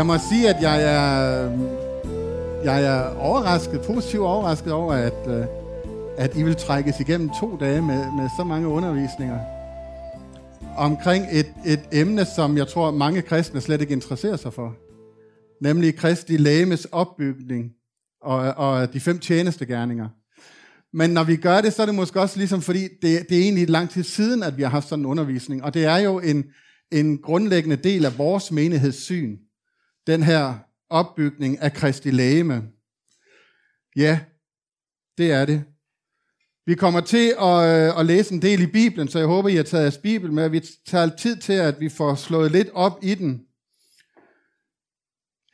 Jeg må sige, at jeg er, jeg er overrasket, positivt overrasket over, at, øh, at I vil trækkes igennem to dage med, med så mange undervisninger omkring et, et emne, som jeg tror mange kristne slet ikke interesserer sig for. Nemlig Kristi lægemes opbygning og, og de fem tjenestegærninger. Men når vi gør det, så er det måske også ligesom, fordi det, det er egentlig lang tid siden, at vi har haft sådan en undervisning. Og det er jo en, en grundlæggende del af vores menighedssyn. Den her opbygning af Kristi lægeme. Ja, det er det. Vi kommer til at, øh, at læse en del i Bibelen, så jeg håber, I har taget jeres Bibel med. Vi tager tid til, at vi får slået lidt op i den.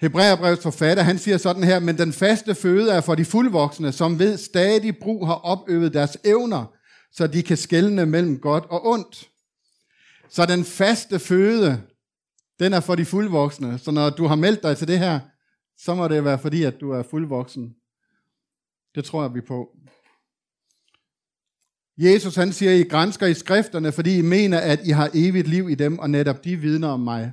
Hebræerbrevets forfatter, han siger sådan her, men den faste føde er for de fuldvoksne, som ved stadig brug har opøvet deres evner, så de kan skelne mellem godt og ondt. Så den faste føde, den er for de fuldvoksne. Så når du har meldt dig til det her, så må det være fordi, at du er fuldvoksen. Det tror jeg vi på. Jesus han siger, I grænsker i skrifterne, fordi I mener, at I har evigt liv i dem, og netop de vidner om mig.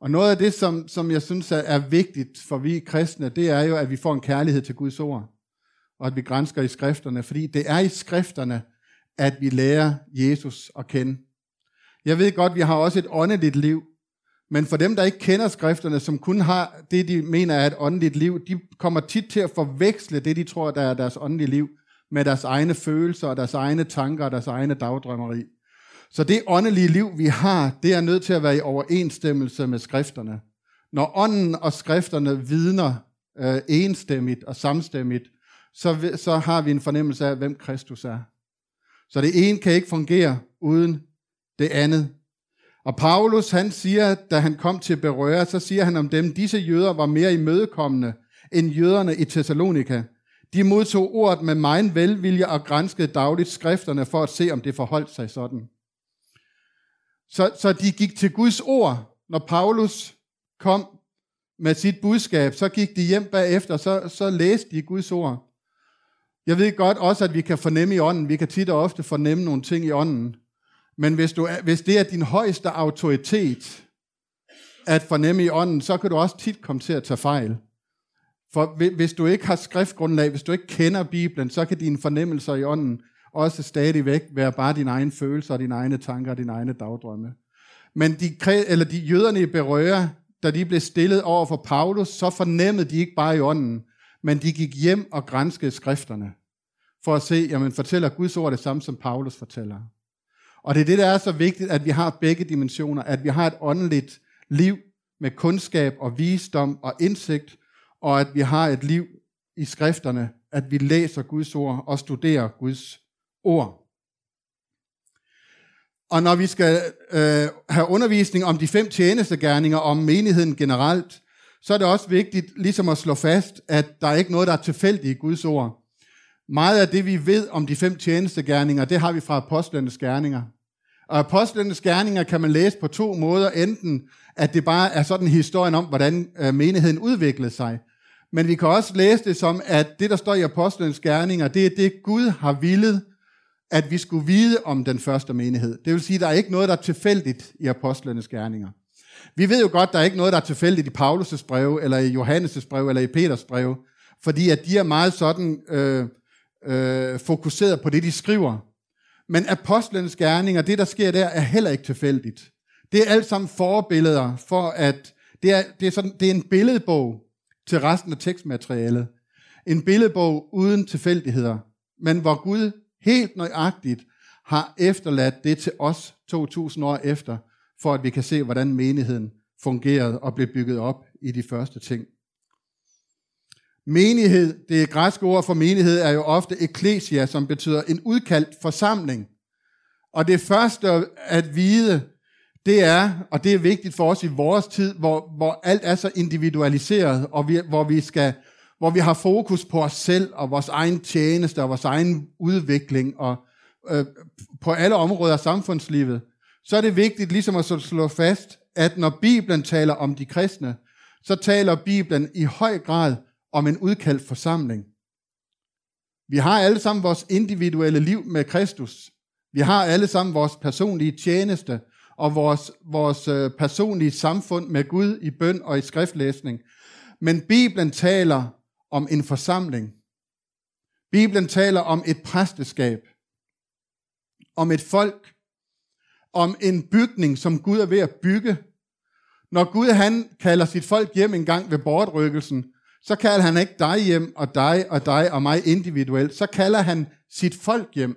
Og noget af det, som, som jeg synes er, vigtigt for vi kristne, det er jo, at vi får en kærlighed til Guds ord, og at vi grænsker i skrifterne, fordi det er i skrifterne, at vi lærer Jesus at kende. Jeg ved godt, vi har også et åndeligt liv, men for dem, der ikke kender skrifterne, som kun har det, de mener er et åndeligt liv, de kommer tit til at forveksle det, de tror, der er deres åndelige liv, med deres egne følelser, og deres egne tanker og deres egne dagdrømmeri. Så det åndelige liv, vi har, det er nødt til at være i overensstemmelse med skrifterne. Når ånden og skrifterne vidner øh, enstemmigt og samstemmigt, så, så har vi en fornemmelse af, hvem Kristus er. Så det ene kan ikke fungere uden det andet. Og Paulus, han siger, da han kom til Berøa, så siger han om dem, disse jøder var mere imødekommende end jøderne i Thessalonika. De modtog ordet med meget velvilje og grænskede dagligt skrifterne for at se, om det forholdt sig sådan. Så, så de gik til Guds ord, når Paulus kom med sit budskab, så gik de hjem bagefter, så, så læste de Guds ord. Jeg ved godt også, at vi kan fornemme i ånden, vi kan tit og ofte fornemme nogle ting i ånden, men hvis, du, hvis det er din højeste autoritet at fornemme i ånden, så kan du også tit komme til at tage fejl. For hvis du ikke har skriftgrundlag, hvis du ikke kender Bibelen, så kan dine fornemmelser i ånden også stadigvæk være bare dine egne følelser, dine egne tanker og dine egne dagdrømme. Men de, eller de jøderne i Berøre, da de blev stillet over for Paulus, så fornemmede de ikke bare i ånden, men de gik hjem og grænskede skrifterne, for at se, jamen fortæller Guds ord det samme, som Paulus fortæller. Og det er det, der er så vigtigt, at vi har begge dimensioner, at vi har et åndeligt liv med kundskab og visdom og indsigt, og at vi har et liv i skrifterne, at vi læser Guds ord og studerer Guds ord. Og når vi skal øh, have undervisning om de fem tjenestegærninger, om menigheden generelt, så er det også vigtigt ligesom at slå fast, at der er ikke noget, der er tilfældigt i Guds ord. Meget af det, vi ved om de fem tjenestegærninger, det har vi fra apostlenes gerninger. Og apostlenes gerninger kan man læse på to måder. Enten, at det bare er sådan historien om, hvordan øh, menigheden udviklede sig. Men vi kan også læse det som, at det, der står i apostlenes gerninger, det er det, Gud har villet, at vi skulle vide om den første menighed. Det vil sige, at der er ikke noget, der er tilfældigt i apostlenes gerninger. Vi ved jo godt, at der er ikke noget, der er tilfældigt i Paulus' brev, eller i Johannes' brev, eller i Peters brev, fordi at de er meget sådan øh, øh, fokuseret på det, de skriver. Men apostlenes gerninger, det der sker der, er heller ikke tilfældigt. Det er alt sammen forbilleder for, at det er, det er, sådan, det er en billedbog til resten af tekstmaterialet. En billedbog uden tilfældigheder, men hvor Gud helt nøjagtigt har efterladt det til os 2000 år efter, for at vi kan se, hvordan menigheden fungerede og blev bygget op i de første ting. Menighed, det græske ord for menighed, er jo ofte eklesia, som betyder en udkaldt forsamling. Og det første at vide, det er, og det er vigtigt for os i vores tid, hvor, hvor alt er så individualiseret, og vi, hvor, vi skal, hvor vi har fokus på os selv, og vores egen tjeneste, og vores egen udvikling, og øh, på alle områder af samfundslivet, så er det vigtigt ligesom at slå fast, at når Bibelen taler om de kristne, så taler Bibelen i høj grad om en udkaldt forsamling. Vi har alle sammen vores individuelle liv med Kristus. Vi har alle sammen vores personlige tjeneste, og vores, vores øh, personlige samfund med Gud i bøn og i skriftlæsning. Men Bibelen taler om en forsamling. Bibelen taler om et præsteskab, om et folk, om en bygning, som Gud er ved at bygge. Når Gud han kalder sit folk hjem en gang ved bortrykkelsen, så kalder han ikke dig hjem, og dig og dig og mig individuelt. Så kalder han sit folk hjem.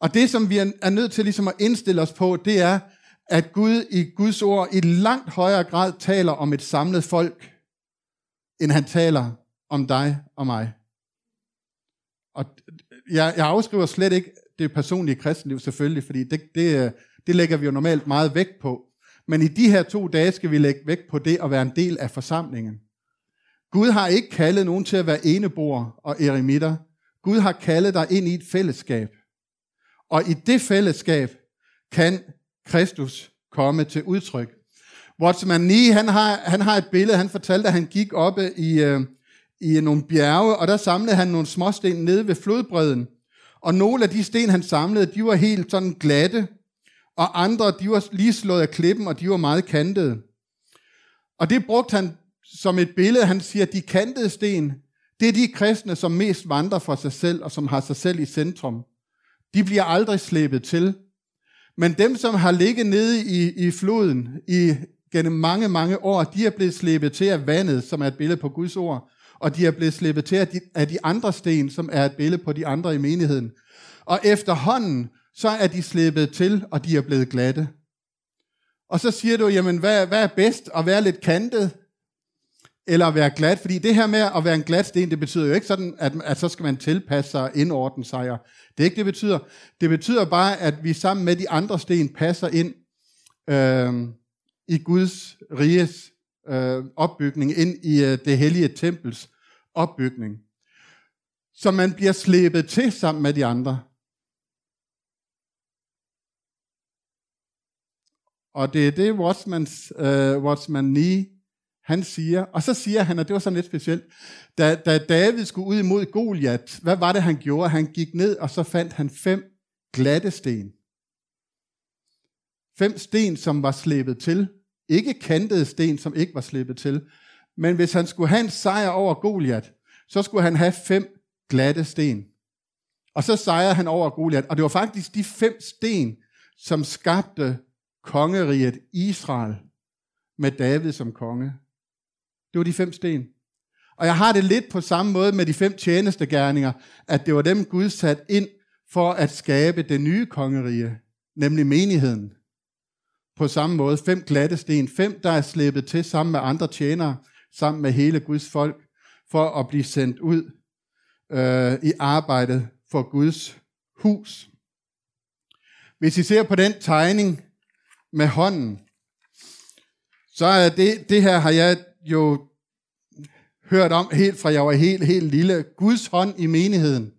Og det, som vi er nødt til ligesom at indstille os på, det er, at Gud i Guds ord i langt højere grad taler om et samlet folk, end han taler om dig og mig. Og jeg, jeg afskriver slet ikke det personlige kristenliv selvfølgelig, fordi det, det, øh, det lægger vi jo normalt meget vægt på. Men i de her to dage skal vi lægge vægt på det at være en del af forsamlingen. Gud har ikke kaldet nogen til at være enebor og eremitter. Gud har kaldet dig ind i et fællesskab. Og i det fællesskab kan Kristus komme til udtryk. Watchman Nee, han har, han har et billede, han fortalte, at han gik oppe i, øh, i nogle bjerge, og der samlede han nogle småsten nede ved flodbredden. Og nogle af de sten, han samlede, de var helt sådan glatte, og andre, de var lige slået af klippen, og de var meget kantede. Og det brugte han som et billede. Han siger, de kantede sten, det er de kristne, som mest vandrer for sig selv, og som har sig selv i centrum. De bliver aldrig slæbet til. Men dem, som har ligget nede i, i floden i, gennem mange, mange år, de er blevet slæbet til af vandet, som er et billede på Guds ord, og de er blevet slæbet til af de, af de andre sten, som er et billede på de andre i menigheden. Og efterhånden, så er de slæbet til, og de er blevet glatte. Og så siger du, jamen hvad, hvad er bedst? At være lidt kantet, eller være glad, Fordi det her med at være en glat sten, det betyder jo ikke sådan, at, at så skal man tilpasse sig og indordne sig. Og det er ikke det, betyder. Det betyder bare, at vi sammen med de andre sten passer ind øh, i Guds riges øh, opbygning, ind i øh, det hellige tempels opbygning. Så man bliver slæbet til sammen med de andre. Og det er det, Watchmans, uh, Watchman øh, Nee, han siger. Og så siger han, og det var sådan lidt specielt, da, da David skulle ud imod Goliat, hvad var det, han gjorde? Han gik ned, og så fandt han fem glatte sten. Fem sten, som var slæbet til. Ikke kantede sten, som ikke var slæbet til. Men hvis han skulle have en sejr over Goliat, så skulle han have fem glatte sten. Og så sejrede han over Goliat. Og det var faktisk de fem sten, som skabte kongeriget Israel med David som konge. Det var de fem sten. Og jeg har det lidt på samme måde med de fem tjenestegærninger, at det var dem Gud sat ind for at skabe det nye kongerige, nemlig menigheden. På samme måde, fem glatte sten, fem der er slæbet til sammen med andre tjenere, sammen med hele Guds folk, for at blive sendt ud øh, i arbejdet for Guds hus. Hvis I ser på den tegning med hånden, så er det, det her har jeg jo hørt om helt fra jeg var helt, helt lille. Guds hånd i menigheden.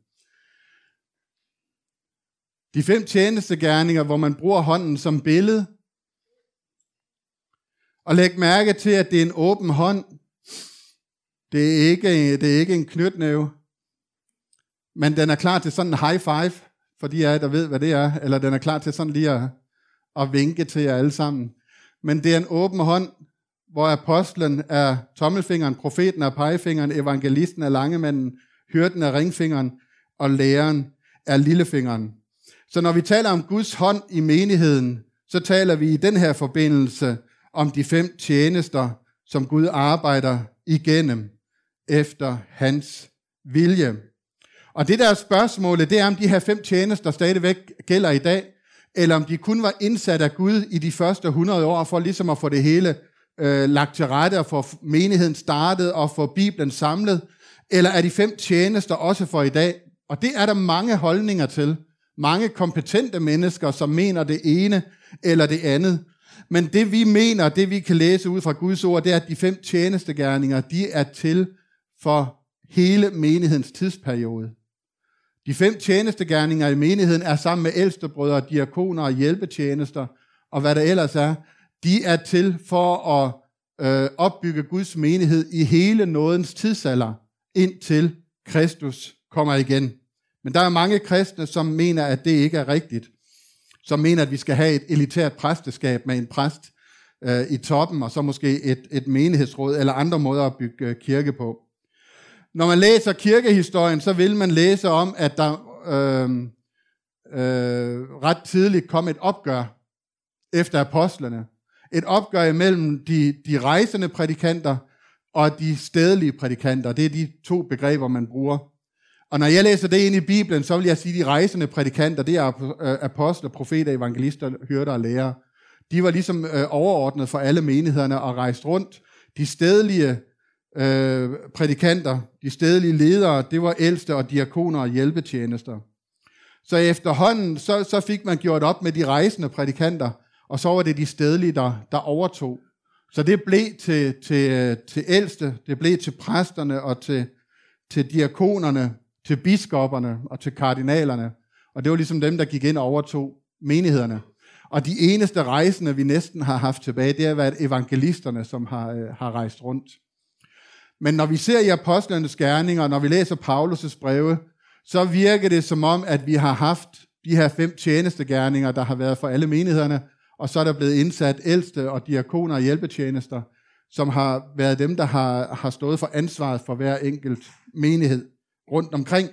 De fem tjenestegærninger, hvor man bruger hånden som billede. Og læg mærke til, at det er en åben hånd. Det er ikke, det er ikke en knytnæve. Men den er klar til sådan en high five, for de af jer, der ved, hvad det er. Eller den er klar til sådan lige at, at vinke til jer alle sammen. Men det er en åben hånd, hvor apostlen er tommelfingeren, profeten er pegefingeren, evangelisten er langemanden, hyrden er ringfingeren, og læreren er lillefingeren. Så når vi taler om Guds hånd i menigheden, så taler vi i den her forbindelse om de fem tjenester, som Gud arbejder igennem efter hans vilje. Og det der spørgsmål, det er, om de her fem tjenester stadigvæk gælder i dag, eller om de kun var indsat af Gud i de første 100 år, for ligesom at få det hele øh, lagt til rette, og få menigheden startet, og få Bibelen samlet, eller er de fem tjenester også for i dag? Og det er der mange holdninger til. Mange kompetente mennesker, som mener det ene eller det andet. Men det vi mener, det vi kan læse ud fra Guds ord, det er, at de fem tjenestegærninger, de er til for hele menighedens tidsperiode. De fem tjenestegærninger i menigheden er sammen med ældstebrødre, diakoner og hjælpetjenester, og hvad der ellers er, de er til for at øh, opbygge Guds menighed i hele nådens tidsalder, indtil Kristus kommer igen. Men der er mange kristne, som mener, at det ikke er rigtigt. som mener, at vi skal have et elitært præsteskab med en præst øh, i toppen, og så måske et, et menighedsråd, eller andre måder at bygge øh, kirke på. Når man læser kirkehistorien, så vil man læse om, at der øh, øh, ret tidligt kom et opgør efter apostlene. Et opgør imellem de, de rejsende prædikanter og de stedlige prædikanter. Det er de to begreber, man bruger. Og når jeg læser det ind i Bibelen, så vil jeg sige, at de rejsende prædikanter, det er øh, apostler, profeter, evangelister, hyrder og lærere. De var ligesom øh, overordnet for alle menighederne og rejst rundt. De stedlige øh, prædikanter, de stedlige ledere, det var ældste og diakoner og hjælpetjenester. Så efterhånden, så, så fik man gjort op med de rejsende prædikanter, og så var det de stedlige, der, der overtog. Så det blev til, til, øh, til ældste, det blev til præsterne og til, til diakonerne, til biskopperne og til kardinalerne. Og det var ligesom dem, der gik ind og overtog menighederne. Og de eneste rejsende, vi næsten har haft tilbage, det har været evangelisterne, som har, øh, har rejst rundt. Men når vi ser i apostlenes gerninger, når vi læser Paulus' breve, så virker det som om, at vi har haft de her fem tjenestegerninger, der har været for alle menighederne, og så er der blevet indsat ældste og diakoner og hjælpetjenester, som har været dem, der har, har stået for ansvaret for hver enkelt menighed rundt omkring.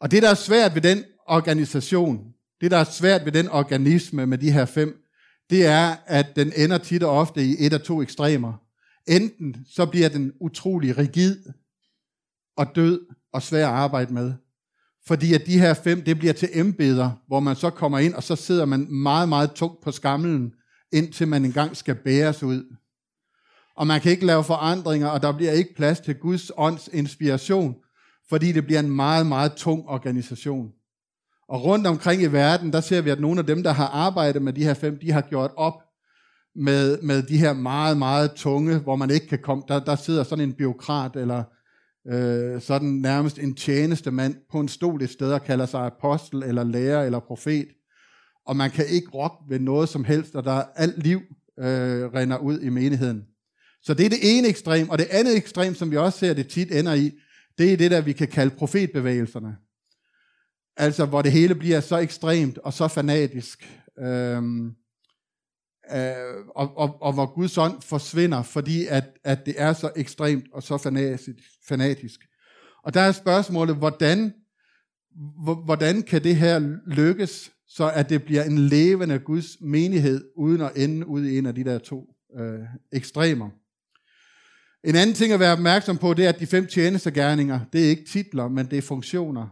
Og det, der er svært ved den organisation, det, der er svært ved den organisme med de her fem, det er, at den ender tit og ofte i et af to ekstremer. Enten så bliver den utrolig rigid og død og svær at arbejde med. Fordi at de her fem, det bliver til embeder, hvor man så kommer ind, og så sidder man meget, meget tungt på skamlen, indtil man engang skal bæres ud. Og man kan ikke lave forandringer, og der bliver ikke plads til Guds ånds inspiration, fordi det bliver en meget, meget tung organisation. Og rundt omkring i verden, der ser vi, at nogle af dem, der har arbejdet med de her fem, de har gjort op med, med de her meget, meget tunge, hvor man ikke kan komme, der, der sidder sådan en byråkrat eller øh, sådan nærmest en tjeneste mand på en stol et sted, og kalder sig apostel, eller lærer, eller profet. Og man kan ikke rokke ved noget som helst, og der er alt liv øh, render ud i menigheden. Så det er det ene ekstrem, og det andet ekstrem, som vi også ser, det tit ender i, det er det der, vi kan kalde profetbevægelserne. Altså, hvor det hele bliver så ekstremt og så fanatisk. Øhm, øh, og, og, og hvor Guds ånd forsvinder, fordi at, at det er så ekstremt og så fanatisk. Og der er spørgsmålet, hvordan, hvordan kan det her lykkes, så at det bliver en levende Guds menighed, uden at ende ud i en af de der to øh, ekstremer. En anden ting at være opmærksom på, det er, at de fem tjenestegærninger, det er ikke titler, men det er funktioner.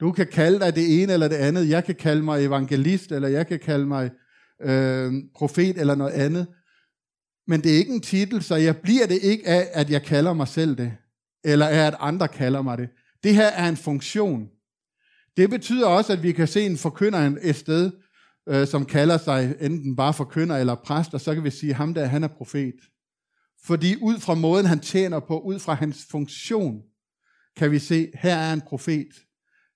Du kan kalde dig det ene eller det andet. Jeg kan kalde mig evangelist, eller jeg kan kalde mig øh, profet eller noget andet. Men det er ikke en titel, så jeg bliver det ikke af, at jeg kalder mig selv det, eller af, at andre kalder mig det. Det her er en funktion. Det betyder også, at vi kan se en forkynder et sted, øh, som kalder sig enten bare forkynder eller præst, og så kan vi sige, at ham der, han er profet. Fordi ud fra måden, han tjener på, ud fra hans funktion, kan vi se, her er en profet,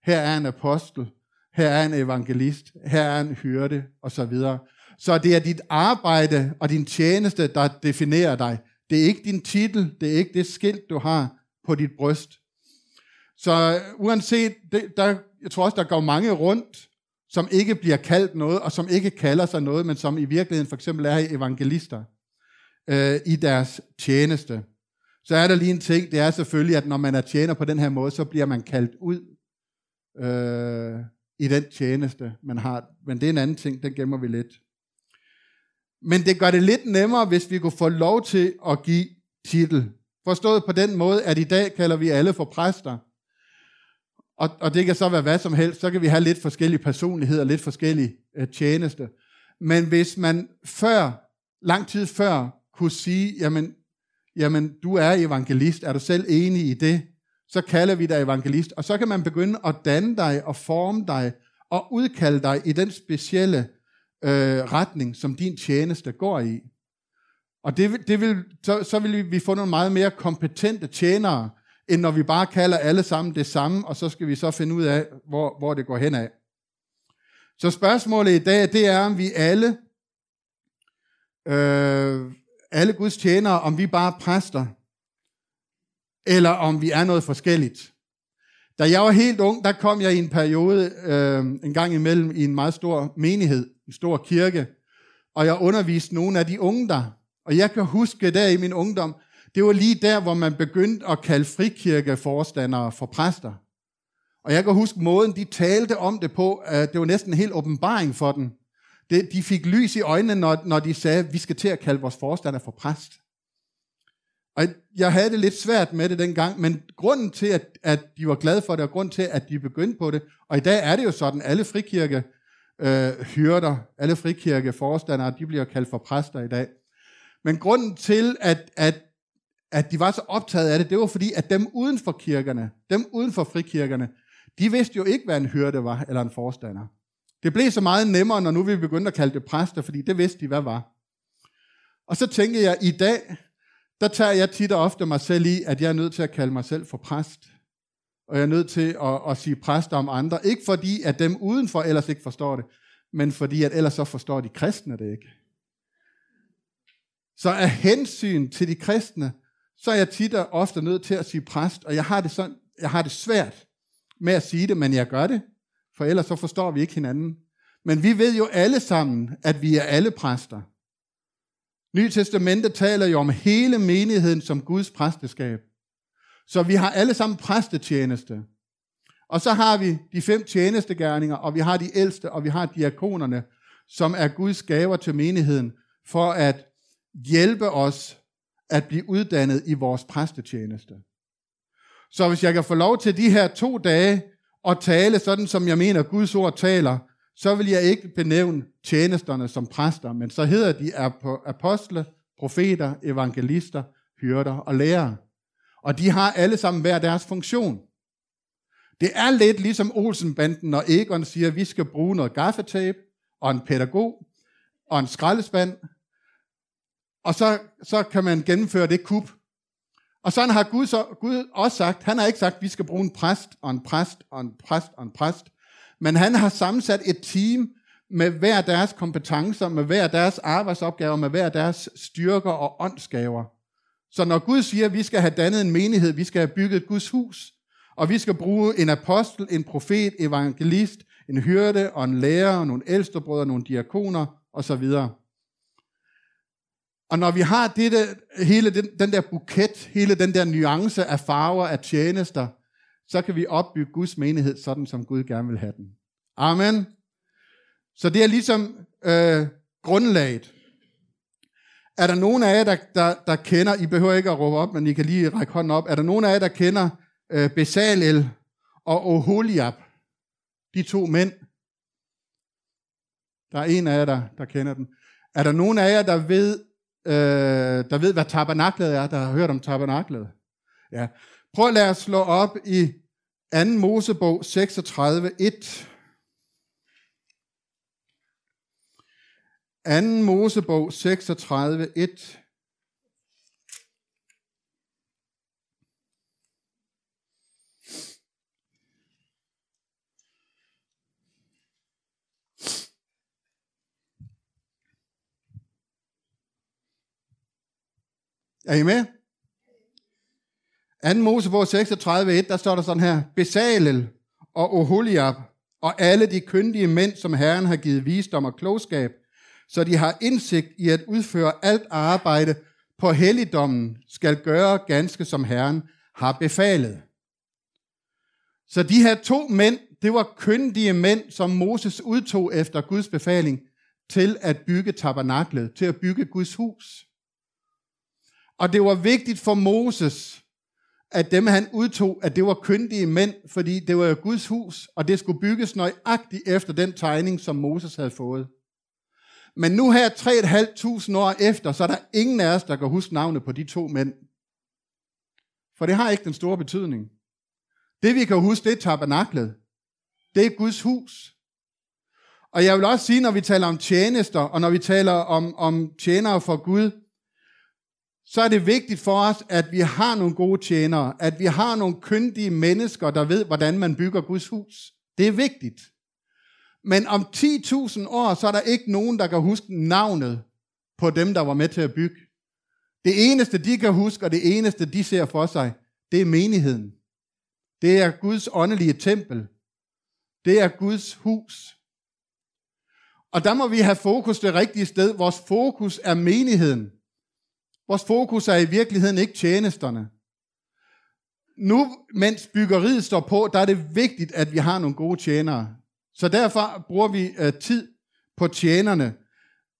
her er en apostel, her er en evangelist, her er en hyrde, og så videre. Så det er dit arbejde og din tjeneste, der definerer dig. Det er ikke din titel, det er ikke det skilt, du har på dit bryst. Så uanset, det, der, jeg tror også, der går mange rundt, som ikke bliver kaldt noget, og som ikke kalder sig noget, men som i virkeligheden for eksempel er evangelister øh, i deres tjeneste. Så er der lige en ting, det er selvfølgelig, at når man er tjener på den her måde, så bliver man kaldt ud øh, i den tjeneste, man har. Men det er en anden ting, den gemmer vi lidt. Men det gør det lidt nemmere, hvis vi kunne få lov til at give titel. Forstået på den måde, at i dag kalder vi alle for præster. Og, og det kan så være hvad som helst. Så kan vi have lidt forskellige personligheder, lidt forskellige øh, tjeneste. Men hvis man før, lang tid før, kunne sige, jamen, jamen, du er evangelist, er du selv enig i det? Så kalder vi dig evangelist, og så kan man begynde at danne dig og forme dig og udkalde dig i den specielle øh, retning, som din tjeneste går i. Og det, det vil, så, så vil vi få nogle meget mere kompetente tjenere, end når vi bare kalder alle sammen det samme, og så skal vi så finde ud af, hvor, hvor det går hen af. Så spørgsmålet i dag, det er, om vi alle øh, alle Guds tjenere, om vi bare præster, eller om vi er noget forskelligt. Da jeg var helt ung, der kom jeg i en periode øh, en gang imellem i en meget stor menighed, en stor kirke, og jeg underviste nogle af de unge der. Og jeg kan huske der i min ungdom, det var lige der, hvor man begyndte at kalde frikirkeforstandere for præster. Og jeg kan huske måden, de talte om det på, at det var næsten en helt åbenbaring for dem. de fik lys i øjnene, når, de sagde, at vi skal til at kalde vores forstander for præst. Og jeg havde det lidt svært med det dengang, men grunden til, at, at de var glade for det, og grunden til, at de begyndte på det, og i dag er det jo sådan, alle frikirke øh, hyrder, alle frikirke forstandere, de bliver kaldt for præster i dag. Men grunden til, at, at, at de var så optaget af det, det var fordi, at dem uden for kirkerne, dem uden for frikirkerne, de vidste jo ikke, hvad en hyrde var, eller en forstander. Det blev så meget nemmere, når nu vi begyndte at kalde det præster, fordi det vidste de, hvad var. Og så tænker jeg, i dag, der tager jeg tit og ofte mig selv i, at jeg er nødt til at kalde mig selv for præst. Og jeg er nødt til at, at sige præst om andre. Ikke fordi, at dem udenfor ellers ikke forstår det, men fordi, at ellers så forstår de kristne det ikke. Så af hensyn til de kristne, så er jeg tit og ofte nødt til at sige præst, og jeg har det, sådan, jeg har det svært med at sige det, men jeg gør det, for ellers så forstår vi ikke hinanden. Men vi ved jo alle sammen, at vi er alle præster. Nye Testamente taler jo om hele menigheden som Guds præsteskab. Så vi har alle sammen præstetjeneste. Og så har vi de fem tjenestegærninger, og vi har de ældste, og vi har diakonerne, som er Guds gaver til menigheden, for at hjælpe os at blive uddannet i vores præstetjeneste. Så hvis jeg kan få lov til de her to dage at tale sådan, som jeg mener Guds ord taler, så vil jeg ikke benævne tjenesterne som præster, men så hedder de apostle, profeter, evangelister, hyrder og lærere. Og de har alle sammen hver deres funktion. Det er lidt ligesom Olsenbanden, når Egon siger, at vi skal bruge noget gaffetape, og en pædagog, og en skraldespand, og så, så kan man gennemføre det kup. Og sådan har Gud, så, Gud også sagt, han har ikke sagt, at vi skal bruge en præst, og en præst, og en præst, og en præst. Men han har sammensat et team med hver deres kompetencer, med hver deres arbejdsopgaver, med hver deres styrker og åndsgaver. Så når Gud siger, at vi skal have dannet en menighed, vi skal have bygget Guds hus, og vi skal bruge en apostel, en profet, evangelist, en hyrde og en lærer, nogle ældstebrødre, nogle diakoner osv. Og når vi har dette, hele den, den der buket, hele den der nuance af farver af tjenester, så kan vi opbygge Guds menighed sådan, som Gud gerne vil have den. Amen. Så det er ligesom øh, grundlaget. Er der nogen af jer, der, der, der kender, I behøver ikke at råbe op, men I kan lige række hånden op, er der nogen af jer, der kender øh, Besalel og Oholiab, de to mænd? Der er en af jer, der, der kender dem. Er der nogen af jer, der ved, øh, der ved, hvad tabernaklet er, der har hørt om tabernaklet? Ja. Prøv at lade os slå op i 2. Mosebog 36, 1. 2. Mosebog 36, 1. Er I med? 2. Mosebog 36, 1, der står der sådan her, Besalel og Oholiab og alle de kyndige mænd, som Herren har givet visdom og klogskab, så de har indsigt i at udføre alt arbejde på helligdommen, skal gøre ganske som Herren har befalet. Så de her to mænd, det var kyndige mænd, som Moses udtog efter Guds befaling til at bygge tabernaklet, til at bygge Guds hus. Og det var vigtigt for Moses, at dem han udtog, at det var kyndige mænd, fordi det var Guds hus, og det skulle bygges nøjagtigt efter den tegning, som Moses havde fået. Men nu her 3.500 år efter, så er der ingen af os, der kan huske navnet på de to mænd. For det har ikke den store betydning. Det vi kan huske, det er tabernaklet. Det er Guds hus. Og jeg vil også sige, når vi taler om tjenester, og når vi taler om, om tjenere for Gud, så er det vigtigt for os, at vi har nogle gode tjenere, at vi har nogle kyndige mennesker, der ved, hvordan man bygger Guds hus. Det er vigtigt. Men om 10.000 år, så er der ikke nogen, der kan huske navnet på dem, der var med til at bygge. Det eneste, de kan huske, og det eneste, de ser for sig, det er menigheden. Det er Guds åndelige tempel. Det er Guds hus. Og der må vi have fokus det rigtige sted. Vores fokus er menigheden. Vores fokus er i virkeligheden ikke tjenesterne. Nu, mens byggeriet står på, der er det vigtigt, at vi har nogle gode tjenere. Så derfor bruger vi øh, tid på tjenerne.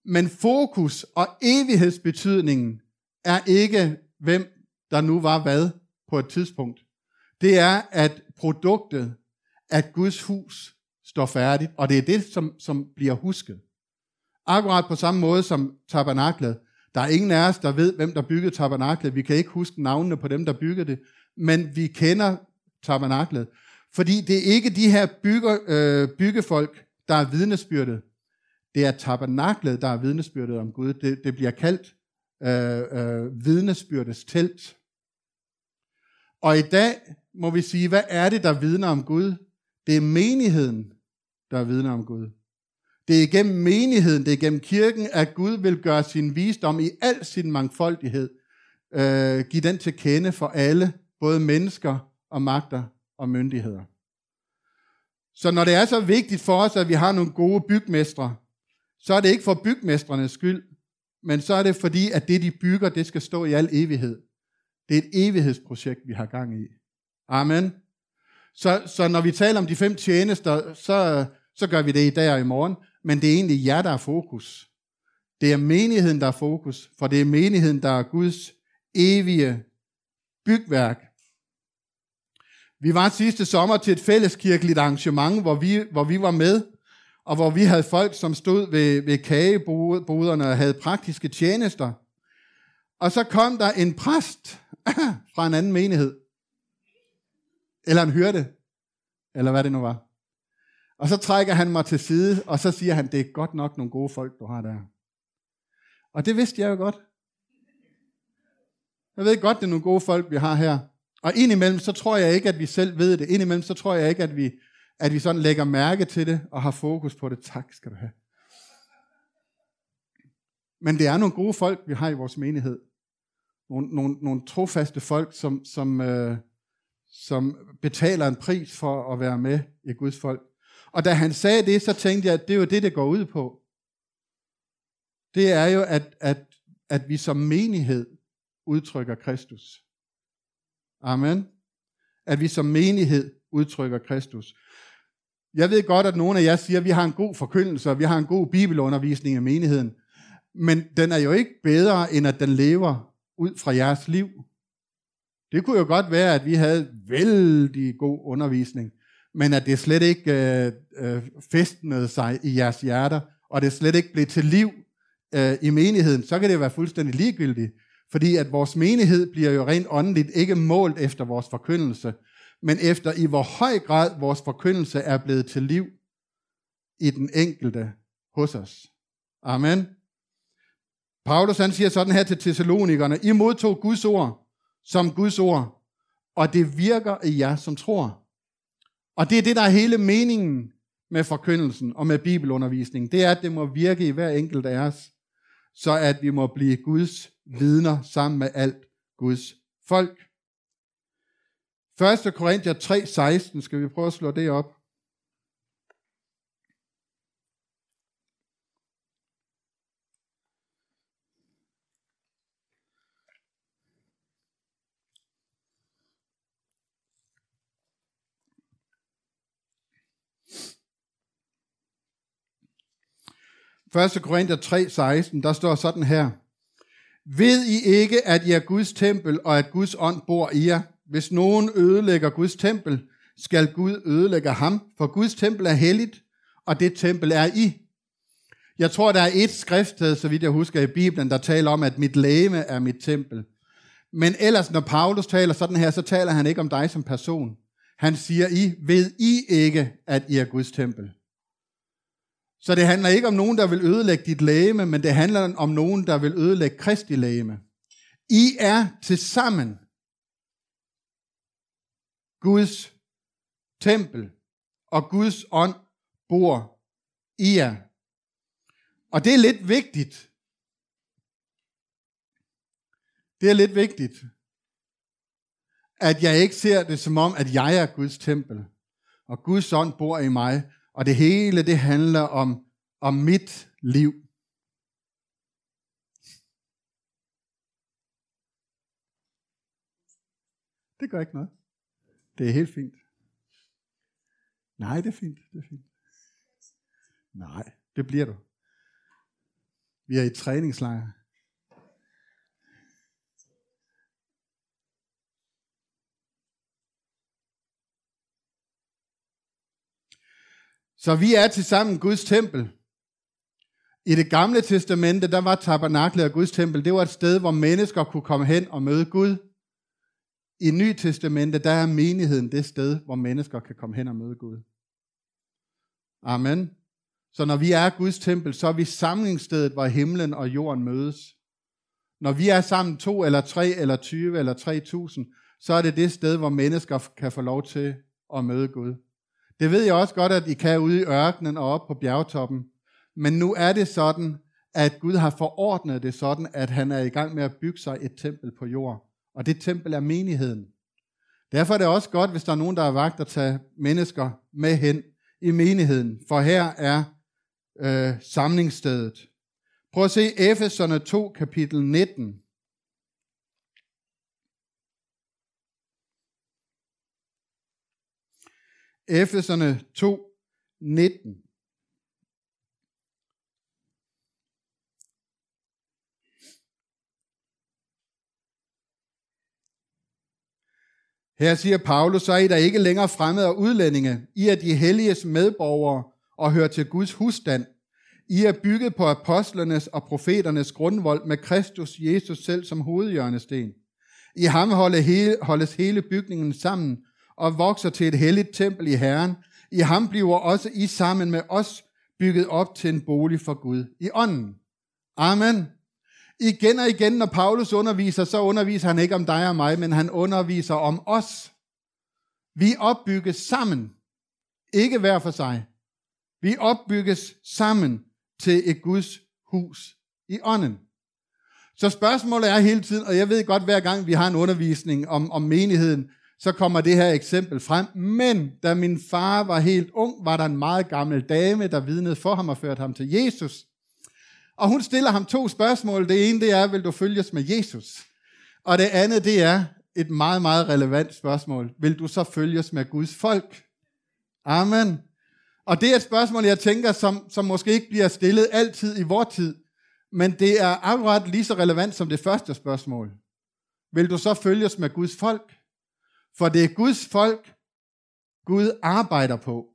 Men fokus og evighedsbetydningen er ikke, hvem der nu var hvad på et tidspunkt. Det er, at produktet, at Guds hus står færdigt, og det er det, som, som bliver husket. Akkurat på samme måde som tabernaklet. Der er ingen af os, der ved, hvem der byggede tabernaklet. Vi kan ikke huske navnene på dem, der byggede det, men vi kender tabernaklet. Fordi det er ikke de her bygger, øh, byggefolk, der er vidnesbyrdet. Det er tabernaklet, der er vidnesbyrdet om Gud. Det, det bliver kaldt øh, øh, vidnesbyrdets telt. Og i dag må vi sige, hvad er det, der vidner om Gud? Det er menigheden, der vidner om Gud. Det er igennem menigheden, det er igennem kirken, at Gud vil gøre sin visdom i al sin mangfoldighed, øh, give den til kende for alle, både mennesker og magter og myndigheder. Så når det er så vigtigt for os, at vi har nogle gode bygmestre, så er det ikke for bygmestrenes skyld, men så er det fordi, at det de bygger, det skal stå i al evighed. Det er et evighedsprojekt, vi har gang i. Amen. Så, så når vi taler om de fem tjenester, så, så gør vi det i dag og i morgen, men det er egentlig jer, der er fokus. Det er menigheden, der er fokus, for det er menigheden, der er Guds evige bygværk. Vi var sidste sommer til et fælleskirkeligt arrangement, hvor vi, hvor vi var med, og hvor vi havde folk, som stod ved, ved kageboderne og havde praktiske tjenester. Og så kom der en præst fra en anden menighed. Eller en hørte. Eller hvad det nu var. Og så trækker han mig til side, og så siger han, det er godt nok nogle gode folk, du har der. Og det vidste jeg jo godt. Jeg ved godt, det er nogle gode folk, vi har her. Og indimellem, så tror jeg ikke, at vi selv ved det. Indimellem, så tror jeg ikke, at vi, at vi sådan lægger mærke til det, og har fokus på det. Tak skal du have. Men det er nogle gode folk, vi har i vores menighed. Nogle, nogle, nogle trofaste folk, som, som, øh, som betaler en pris for at være med i Guds folk. Og da han sagde det, så tænkte jeg, at det er jo det, det går ud på. Det er jo, at, at, at vi som menighed udtrykker Kristus. Amen. At vi som menighed udtrykker Kristus. Jeg ved godt, at nogle af jer siger, at vi har en god forkyndelse, og vi har en god bibelundervisning i menigheden. Men den er jo ikke bedre, end at den lever ud fra jeres liv. Det kunne jo godt være, at vi havde vældig god undervisning, men at det slet ikke øh, øh, festnede sig i jeres hjerter, og det slet ikke blev til liv øh, i menigheden, så kan det være fuldstændig ligegyldigt. Fordi at vores menighed bliver jo rent åndeligt ikke målt efter vores forkyndelse, men efter i hvor høj grad vores forkyndelse er blevet til liv i den enkelte hos os. Amen. Paulus han siger sådan her til Thessalonikerne, I modtog Guds ord som Guds ord, og det virker i jer som tror. Og det er det, der er hele meningen med forkyndelsen og med bibelundervisningen. Det er, at det må virke i hver enkelt af os, så at vi må blive Guds vidner sammen med alt Guds folk. 1. Korinther 3:16 skal vi prøve at slå det op. Første Korinther 3:16, der står sådan her. Ved I ikke, at I er Guds tempel, og at Guds ånd bor i jer? Hvis nogen ødelægger Guds tempel, skal Gud ødelægge ham, for Guds tempel er helligt, og det tempel er I. Jeg tror, der er et skriftsted, så vidt jeg husker i Bibelen, der taler om, at mit læme er mit tempel. Men ellers, når Paulus taler sådan her, så taler han ikke om dig som person. Han siger, I ved I ikke, at I er Guds tempel. Så det handler ikke om nogen, der vil ødelægge dit læme, men det handler om nogen, der vil ødelægge Kristi læme. I er til sammen Guds tempel, og Guds ånd bor i jer. Og det er lidt vigtigt. Det er lidt vigtigt, at jeg ikke ser det som om, at jeg er Guds tempel, og Guds ånd bor i mig, og det hele det handler om, om mit liv. Det gør ikke noget. Det er helt fint. Nej, det er fint. Det er fint. Nej, det bliver du. Vi er i træningslejr. Så vi er til sammen Guds tempel. I det gamle testamente, der var tabernaklet og Guds tempel, det var et sted, hvor mennesker kunne komme hen og møde Gud. I Ny Testamente, der er menigheden det sted, hvor mennesker kan komme hen og møde Gud. Amen. Så når vi er Guds tempel, så er vi samlingsstedet, hvor himlen og jorden mødes. Når vi er sammen to eller tre eller 20 eller 3000, så er det det sted, hvor mennesker kan få lov til at møde Gud. Det ved jeg også godt, at I kan ude i ørkenen og op på bjergtoppen. Men nu er det sådan, at Gud har forordnet det sådan, at han er i gang med at bygge sig et tempel på jord. Og det tempel er menigheden. Derfor er det også godt, hvis der er nogen, der er vagt at tage mennesker med hen i menigheden. For her er øh, samlingsstedet. Prøv at se Efeserne 2, kapitel 19. Efeserne 2, 19. Her siger Paulus, så er I da ikke længere fremmede og udlændinge. I er de helliges medborgere og hører til Guds husstand. I er bygget på apostlernes og profeternes grundvold med Kristus Jesus selv som hovedhjørnesten. I ham holdes hele bygningen sammen og vokser til et helligt tempel i Herren. I ham bliver også I sammen med os bygget op til en bolig for Gud i ånden. Amen. Igen og igen, når Paulus underviser, så underviser han ikke om dig og mig, men han underviser om os. Vi opbygges sammen, ikke hver for sig. Vi opbygges sammen til et Guds hus i ånden. Så spørgsmålet er hele tiden, og jeg ved godt, hver gang vi har en undervisning om, om menigheden, så kommer det her eksempel frem. Men da min far var helt ung, var der en meget gammel dame, der vidnede for ham og førte ham til Jesus. Og hun stiller ham to spørgsmål. Det ene det er, vil du følges med Jesus? Og det andet det er et meget, meget relevant spørgsmål. Vil du så følges med Guds folk? Amen. Og det er et spørgsmål, jeg tænker, som, som måske ikke bliver stillet altid i vor tid, men det er akkurat lige så relevant som det første spørgsmål. Vil du så følges med Guds folk? For det er Guds folk, Gud arbejder på.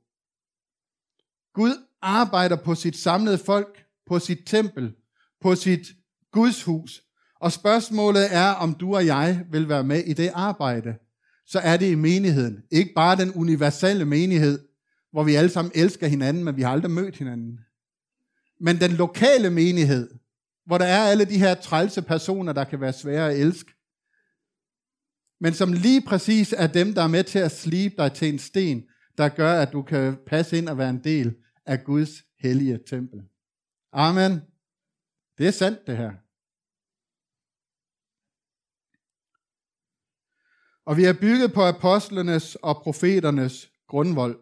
Gud arbejder på sit samlede folk, på sit tempel, på sit Guds hus. Og spørgsmålet er, om du og jeg vil være med i det arbejde. Så er det i menigheden. Ikke bare den universelle menighed, hvor vi alle sammen elsker hinanden, men vi har aldrig mødt hinanden. Men den lokale menighed, hvor der er alle de her trælse personer, der kan være svære at elske, men som lige præcis er dem, der er med til at slibe dig til en sten, der gør, at du kan passe ind og være en del af Guds hellige tempel. Amen. Det er sandt, det her. Og vi er bygget på apostlenes og profeternes grundvold.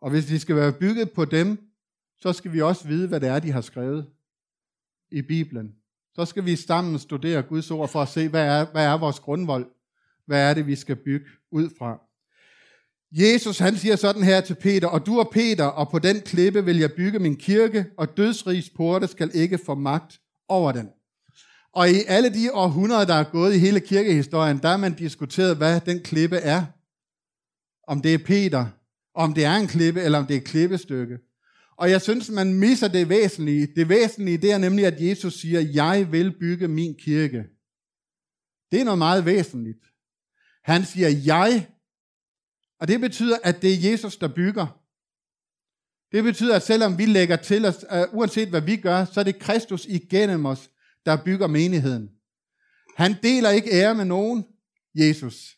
Og hvis vi skal være bygget på dem, så skal vi også vide, hvad det er, de har skrevet i Bibelen. Så skal vi sammen studere Guds ord for at se, hvad er, hvad er vores grundvold? Hvad er det, vi skal bygge ud fra? Jesus han siger sådan her til Peter, og du er Peter, og på den klippe vil jeg bygge min kirke, og dødsrigs porte skal ikke få magt over den. Og i alle de århundreder, der er gået i hele kirkehistorien, der har man diskuteret, hvad den klippe er. Om det er Peter, om det er en klippe, eller om det er et klippestykke. Og jeg synes, man misser det væsentlige. Det væsentlige, det er nemlig, at Jesus siger, jeg vil bygge min kirke. Det er noget meget væsentligt. Han siger, jeg. Og det betyder, at det er Jesus, der bygger. Det betyder, at selvom vi lægger til os, uh, uanset hvad vi gør, så er det Kristus igennem os, der bygger menigheden. Han deler ikke ære med nogen, Jesus.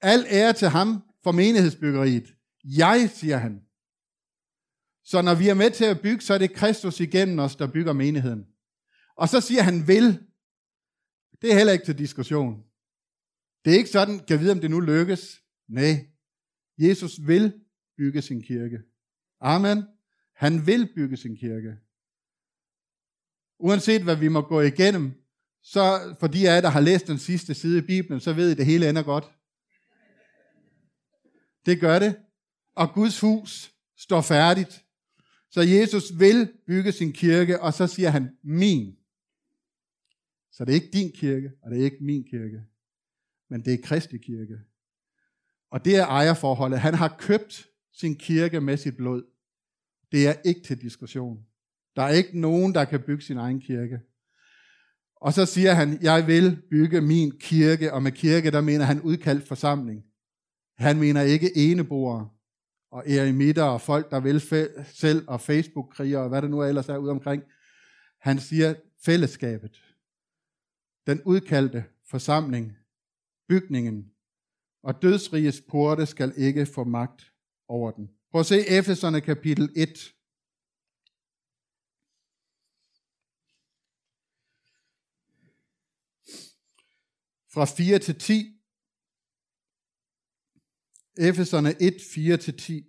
Al ære til ham for menighedsbyggeriet. Jeg, siger han. Så når vi er med til at bygge, så er det Kristus igennem os, der bygger menigheden. Og så siger han vil. Det er heller ikke til diskussion. Det er ikke sådan, kan vide, om det nu lykkes. Nej, Jesus vil bygge sin kirke. Amen. Han vil bygge sin kirke. Uanset hvad vi må gå igennem, så for de af jer, der har læst den sidste side i Bibelen, så ved I, at det hele ender godt. Det gør det. Og Guds hus står færdigt. Så Jesus vil bygge sin kirke, og så siger han, min. Så det er ikke din kirke, og det er ikke min kirke, men det er Kristi kirke. Og det er ejerforholdet. Han har købt sin kirke med sit blod. Det er ikke til diskussion. Der er ikke nogen, der kan bygge sin egen kirke. Og så siger han, jeg vil bygge min kirke, og med kirke, der mener han udkaldt forsamling. Han mener ikke eneboere og eremitter og folk, der vil selv, og Facebook-kriger og hvad det nu ellers er ude omkring. Han siger fællesskabet. Den udkaldte forsamling, bygningen, og dødsriges porte skal ikke få magt over den. Prøv at se Efeserne kapitel 1. Fra 4 til 10. Efeserne 1, 4 til 10.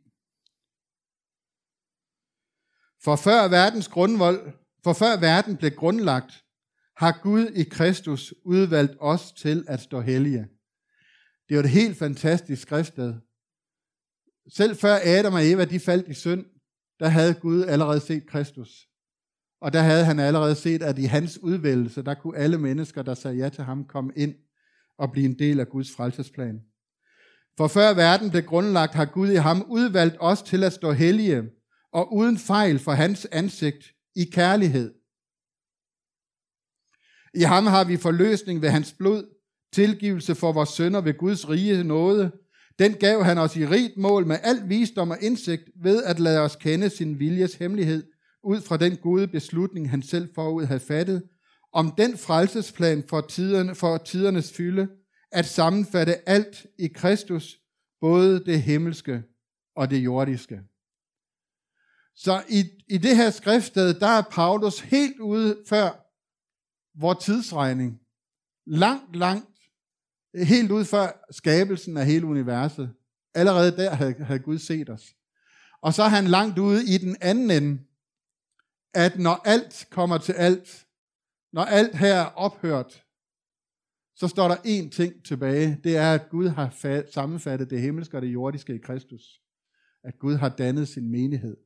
For før verdens grundvold, for før verden blev grundlagt, har Gud i Kristus udvalgt os til at stå hellige. Det er jo et helt fantastisk skriftsted. Selv før Adam og Eva de faldt i synd, der havde Gud allerede set Kristus. Og der havde han allerede set, at i hans udvælgelse, der kunne alle mennesker, der sagde ja til ham, komme ind og blive en del af Guds frelsesplan. For før verden blev grundlagt, har Gud i ham udvalgt os til at stå hellige og uden fejl for hans ansigt i kærlighed. I ham har vi forløsning ved hans blod, tilgivelse for vores sønder ved Guds rige nåde. Den gav han os i rigt mål med al visdom og indsigt ved at lade os kende sin viljes hemmelighed, ud fra den gode beslutning, han selv forud havde fattet, om den frelsesplan for, tiderne, for tidernes fylde, at sammenfatte alt i Kristus, både det himmelske og det jordiske. Så i, i det her skriftsted, der er Paulus helt ude før vores tidsregning. Langt, langt, helt ude før skabelsen af hele universet. Allerede der havde, havde Gud set os. Og så er han langt ude i den anden ende, at når alt kommer til alt, når alt her er ophørt, så står der én ting tilbage. Det er, at Gud har sammenfattet det himmelske og det jordiske i Kristus. At Gud har dannet sin menighed.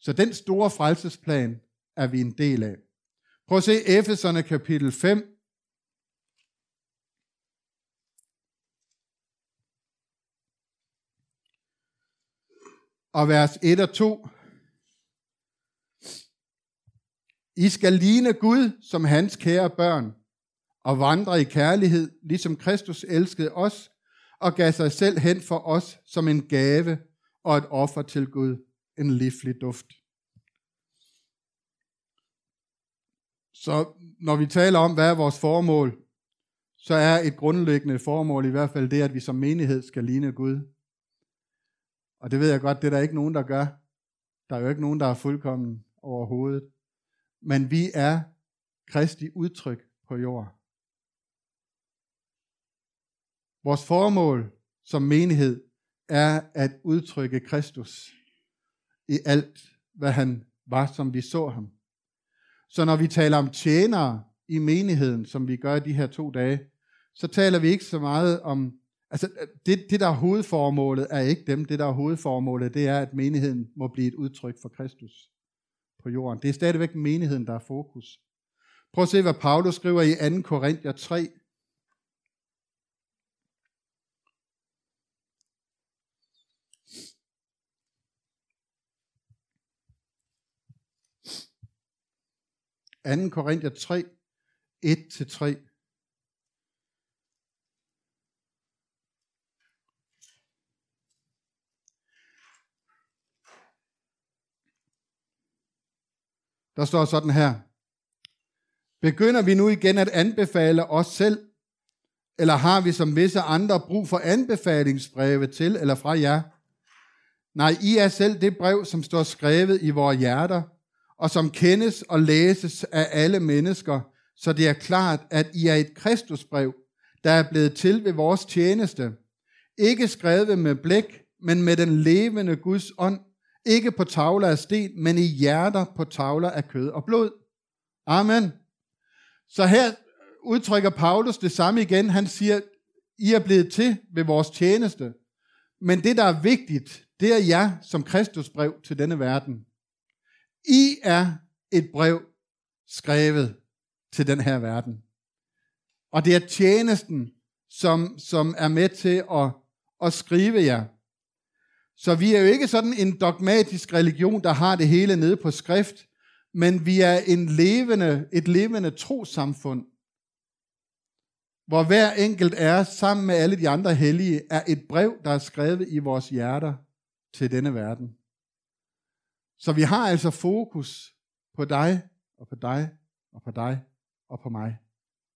Så den store frelsesplan er vi en del af. Prøv at se Efeserne kapitel 5. Og vers 1 og 2. I skal ligne Gud som hans kære børn, og vandre i kærlighed, ligesom Kristus elskede os, og gav sig selv hen for os som en gave og et offer til Gud, en livlig duft. Så når vi taler om, hvad er vores formål, så er et grundlæggende formål i hvert fald det, at vi som menighed skal ligne Gud. Og det ved jeg godt, det er der ikke nogen, der gør. Der er jo ikke nogen, der er fuldkommen overhovedet. Men vi er kristi udtryk på jord. Vores formål som menighed er at udtrykke Kristus i alt, hvad han var, som vi så ham. Så når vi taler om tjenere i menigheden, som vi gør de her to dage, så taler vi ikke så meget om, altså det, det der er hovedformålet er ikke dem, det der er hovedformålet, det er, at menigheden må blive et udtryk for Kristus på jorden. Det er stadigvæk menigheden, der er fokus. Prøv at se, hvad Paulus skriver i 2. Korinther 3, 2. Korinther 3, 1-3. Der står sådan her. Begynder vi nu igen at anbefale os selv, eller har vi som visse andre brug for anbefalingsbreve til eller fra jer? Nej, I er selv det brev, som står skrevet i vores hjerter, og som kendes og læses af alle mennesker, så det er klart, at I er et Kristusbrev, der er blevet til ved vores tjeneste. Ikke skrevet med blæk, men med den levende Guds ånd. Ikke på tavler af sten, men i hjerter på tavler af kød og blod. Amen. Så her udtrykker Paulus det samme igen. Han siger, I er blevet til ved vores tjeneste. Men det, der er vigtigt, det er jer som Kristusbrev til denne verden. I er et brev skrevet til den her verden. Og det er tjenesten, som, som er med til at, at skrive jer. Så vi er jo ikke sådan en dogmatisk religion, der har det hele nede på skrift, men vi er en levende, et levende trosamfund, hvor hver enkelt er sammen med alle de andre hellige, er et brev, der er skrevet i vores hjerter til denne verden. Så vi har altså fokus på dig, og på dig, og på dig, og på mig.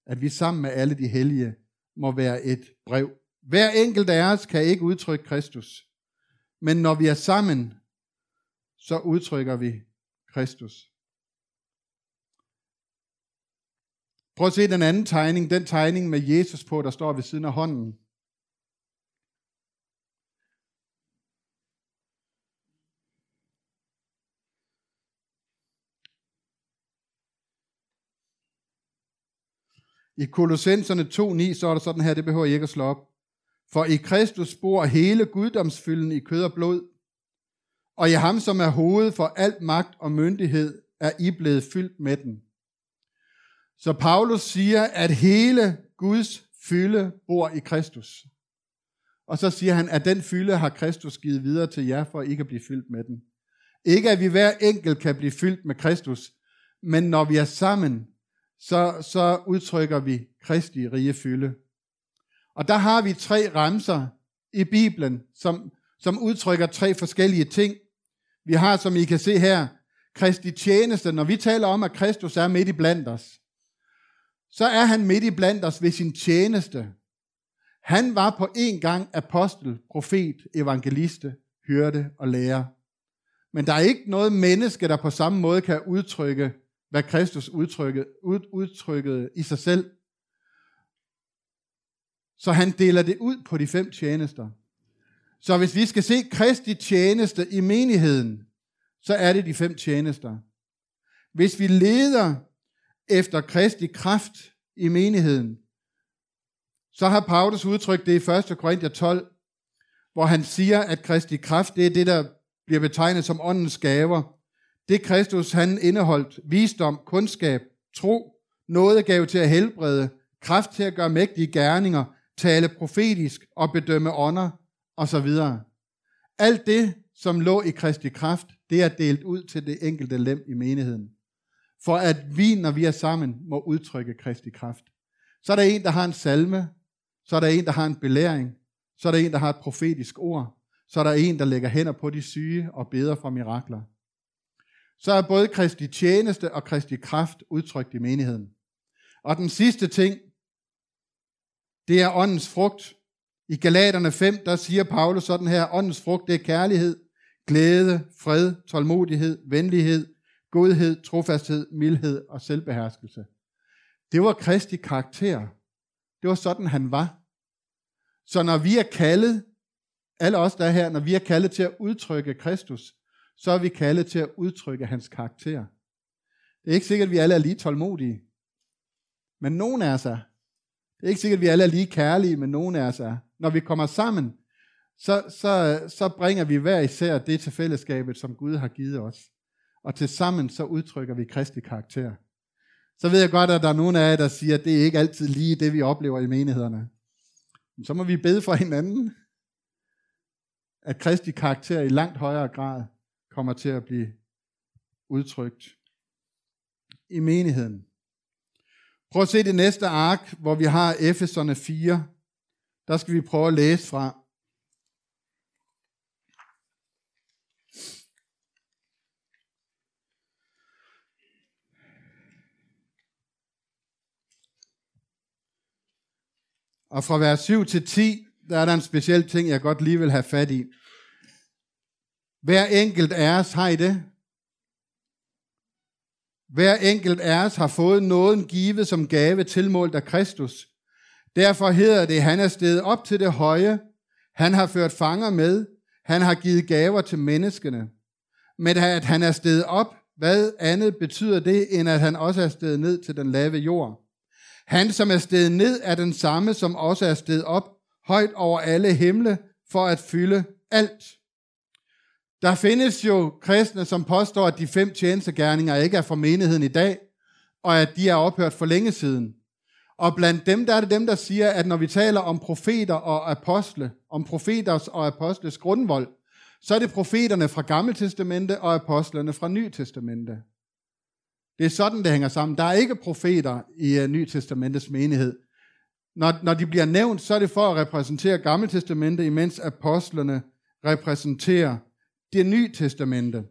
At vi sammen med alle de hellige må være et brev. Hver enkelt af os kan ikke udtrykke Kristus. Men når vi er sammen, så udtrykker vi Kristus. Prøv at se den anden tegning, den tegning med Jesus på, der står ved siden af hånden. I Kolossenserne 2.9, så er der sådan her, det behøver jeg ikke at slå op. For i Kristus bor hele guddomsfylden i kød og blod, og i ham, som er hovedet for alt magt og myndighed, er I blevet fyldt med den. Så Paulus siger, at hele Guds fylde bor i Kristus. Og så siger han, at den fylde har Kristus givet videre til jer, for at I kan blive fyldt med den. Ikke at vi hver enkelt kan blive fyldt med Kristus, men når vi er sammen, så, så udtrykker vi Kristi rige fylde. Og der har vi tre ramser i Bibelen, som, som udtrykker tre forskellige ting. Vi har, som I kan se her, Kristi tjeneste. Når vi taler om, at Kristus er midt i blandt os, så er han midt i blandt os ved sin tjeneste. Han var på en gang apostel, profet, evangeliste, hyrde og lærer. Men der er ikke noget menneske, der på samme måde kan udtrykke, hvad Kristus udtrykkede, ud, udtrykkede i sig selv. Så han deler det ud på de fem tjenester. Så hvis vi skal se Kristi tjeneste i menigheden, så er det de fem tjenester. Hvis vi leder efter Kristi kraft i menigheden, så har Paulus udtrykt det i 1. Korinther 12, hvor han siger, at Kristi kraft, det er det, der bliver betegnet som åndens gaver. Det Kristus, han indeholdt visdom, kundskab, tro, nådegave til at helbrede, kraft til at gøre mægtige gerninger, tale profetisk og bedømme ånder osv. Alt det, som lå i Kristi kraft, det er delt ud til det enkelte lem i menigheden. For at vi, når vi er sammen, må udtrykke Kristi kraft. Så er der en, der har en salme, så er der en, der har en belæring, så er der en, der har et profetisk ord, så er der en, der lægger hænder på de syge og beder for mirakler. Så er både Kristi tjeneste og Kristi kraft udtrykt i menigheden. Og den sidste ting, det er åndens frugt. I Galaterne 5, der siger Paulus sådan her, åndens frugt, det er kærlighed, glæde, fred, tålmodighed, venlighed, godhed, trofasthed, mildhed og selvbeherskelse. Det var Kristi karakter. Det var sådan, han var. Så når vi er kaldet, alle os der er her, når vi er kaldet til at udtrykke Kristus, så er vi kaldet til at udtrykke hans karakter. Det er ikke sikkert, at vi alle er lige tålmodige, men nogen af os er. Det er ikke sikkert, at vi alle er lige kærlige, men nogen af os er. Når vi kommer sammen, så, så, så bringer vi hver især det til fællesskabet, som Gud har givet os. Og til sammen så udtrykker vi kristi karakter. Så ved jeg godt, at der er nogen af jer, der siger, at det er ikke altid lige det, vi oplever i menighederne. Men så må vi bede for hinanden, at kristi karakter i langt højere grad kommer til at blive udtrykt i menigheden. Prøv at se det næste ark, hvor vi har Efeserne 4. Der skal vi prøve at læse fra. Og fra vers 7 til 10, der er der en speciel ting, jeg godt lige vil have fat i. Hver enkelt af os har I det. Hver enkelt af os har fået nåden givet som gave tilmålt af Kristus. Derfor hedder det, han er steget op til det høje, han har ført fanger med, han har givet gaver til menneskene. Men at han er steget op, hvad andet betyder det, end at han også er steget ned til den lave jord? Han, som er steget ned, er den samme, som også er steget op, højt over alle himle, for at fylde alt. Der findes jo kristne, som påstår, at de fem tjenestegærninger ikke er for menigheden i dag, og at de er ophørt for længe siden. Og blandt dem, der er det dem, der siger, at når vi taler om profeter og apostle, om profeters og apostles grundvold, så er det profeterne fra Gamle Testamente og apostlerne fra Ny Testamente. Det er sådan, det hænger sammen. Der er ikke profeter i øh, uh, Ny Testamentets menighed. Når, når de bliver nævnt, så er det for at repræsentere Gamle Testamente, imens apostlerne repræsenterer det Nye Testamente.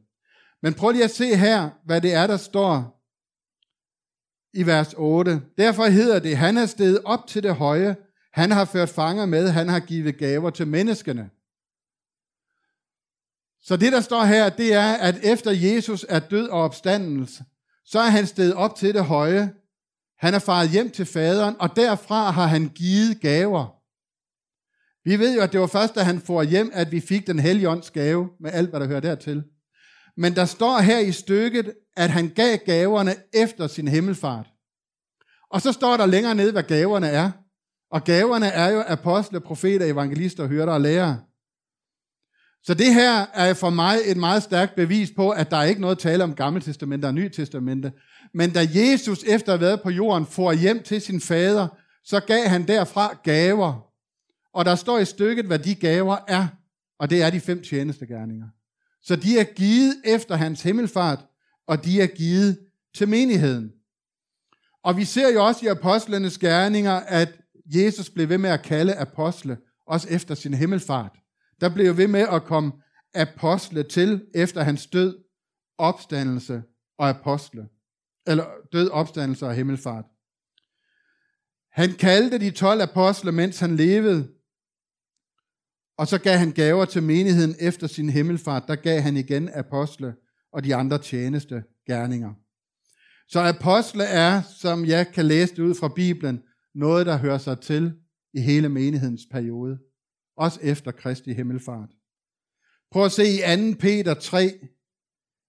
Men prøv lige at se her, hvad det er, der står i vers 8. Derfor hedder det, han er steget op til det høje, han har ført fanger med, han har givet gaver til menneskene. Så det, der står her, det er, at efter Jesus er død og opstandelse, så er han steget op til det høje. Han er faret hjem til faderen, og derfra har han givet gaver. Vi ved jo, at det var først, da han får hjem, at vi fik den hellige gave, med alt, hvad der hører dertil. Men der står her i stykket, at han gav gaverne efter sin himmelfart. Og så står der længere nede, hvad gaverne er. Og gaverne er jo apostle, profeter, evangelister, hyrder og lærere. Så det her er for mig et meget stærkt bevis på, at der er ikke noget at tale om Gamle Testamente og Nye Testamente. Men da Jesus efter at have været på jorden får hjem til sin fader, så gav han derfra gaver. Og der står i stykket, hvad de gaver er. Og det er de fem tjenestegærninger. Så de er givet efter hans himmelfart, og de er givet til menigheden. Og vi ser jo også i apostlenes gerninger, at Jesus blev ved med at kalde apostle, også efter sin himmelfart. Der blev jo ved med at komme apostle til efter hans død, opstandelse og apostle. Eller død, opstandelse og himmelfart. Han kaldte de 12 apostle, mens han levede, og så gav han gaver til menigheden efter sin himmelfart. Der gav han igen apostle og de andre tjeneste gerninger. Så apostle er, som jeg kan læse det ud fra Bibelen, noget, der hører sig til i hele menighedens periode. Også efter Kristi himmelfart. Prøv at se i 2. Peter 3,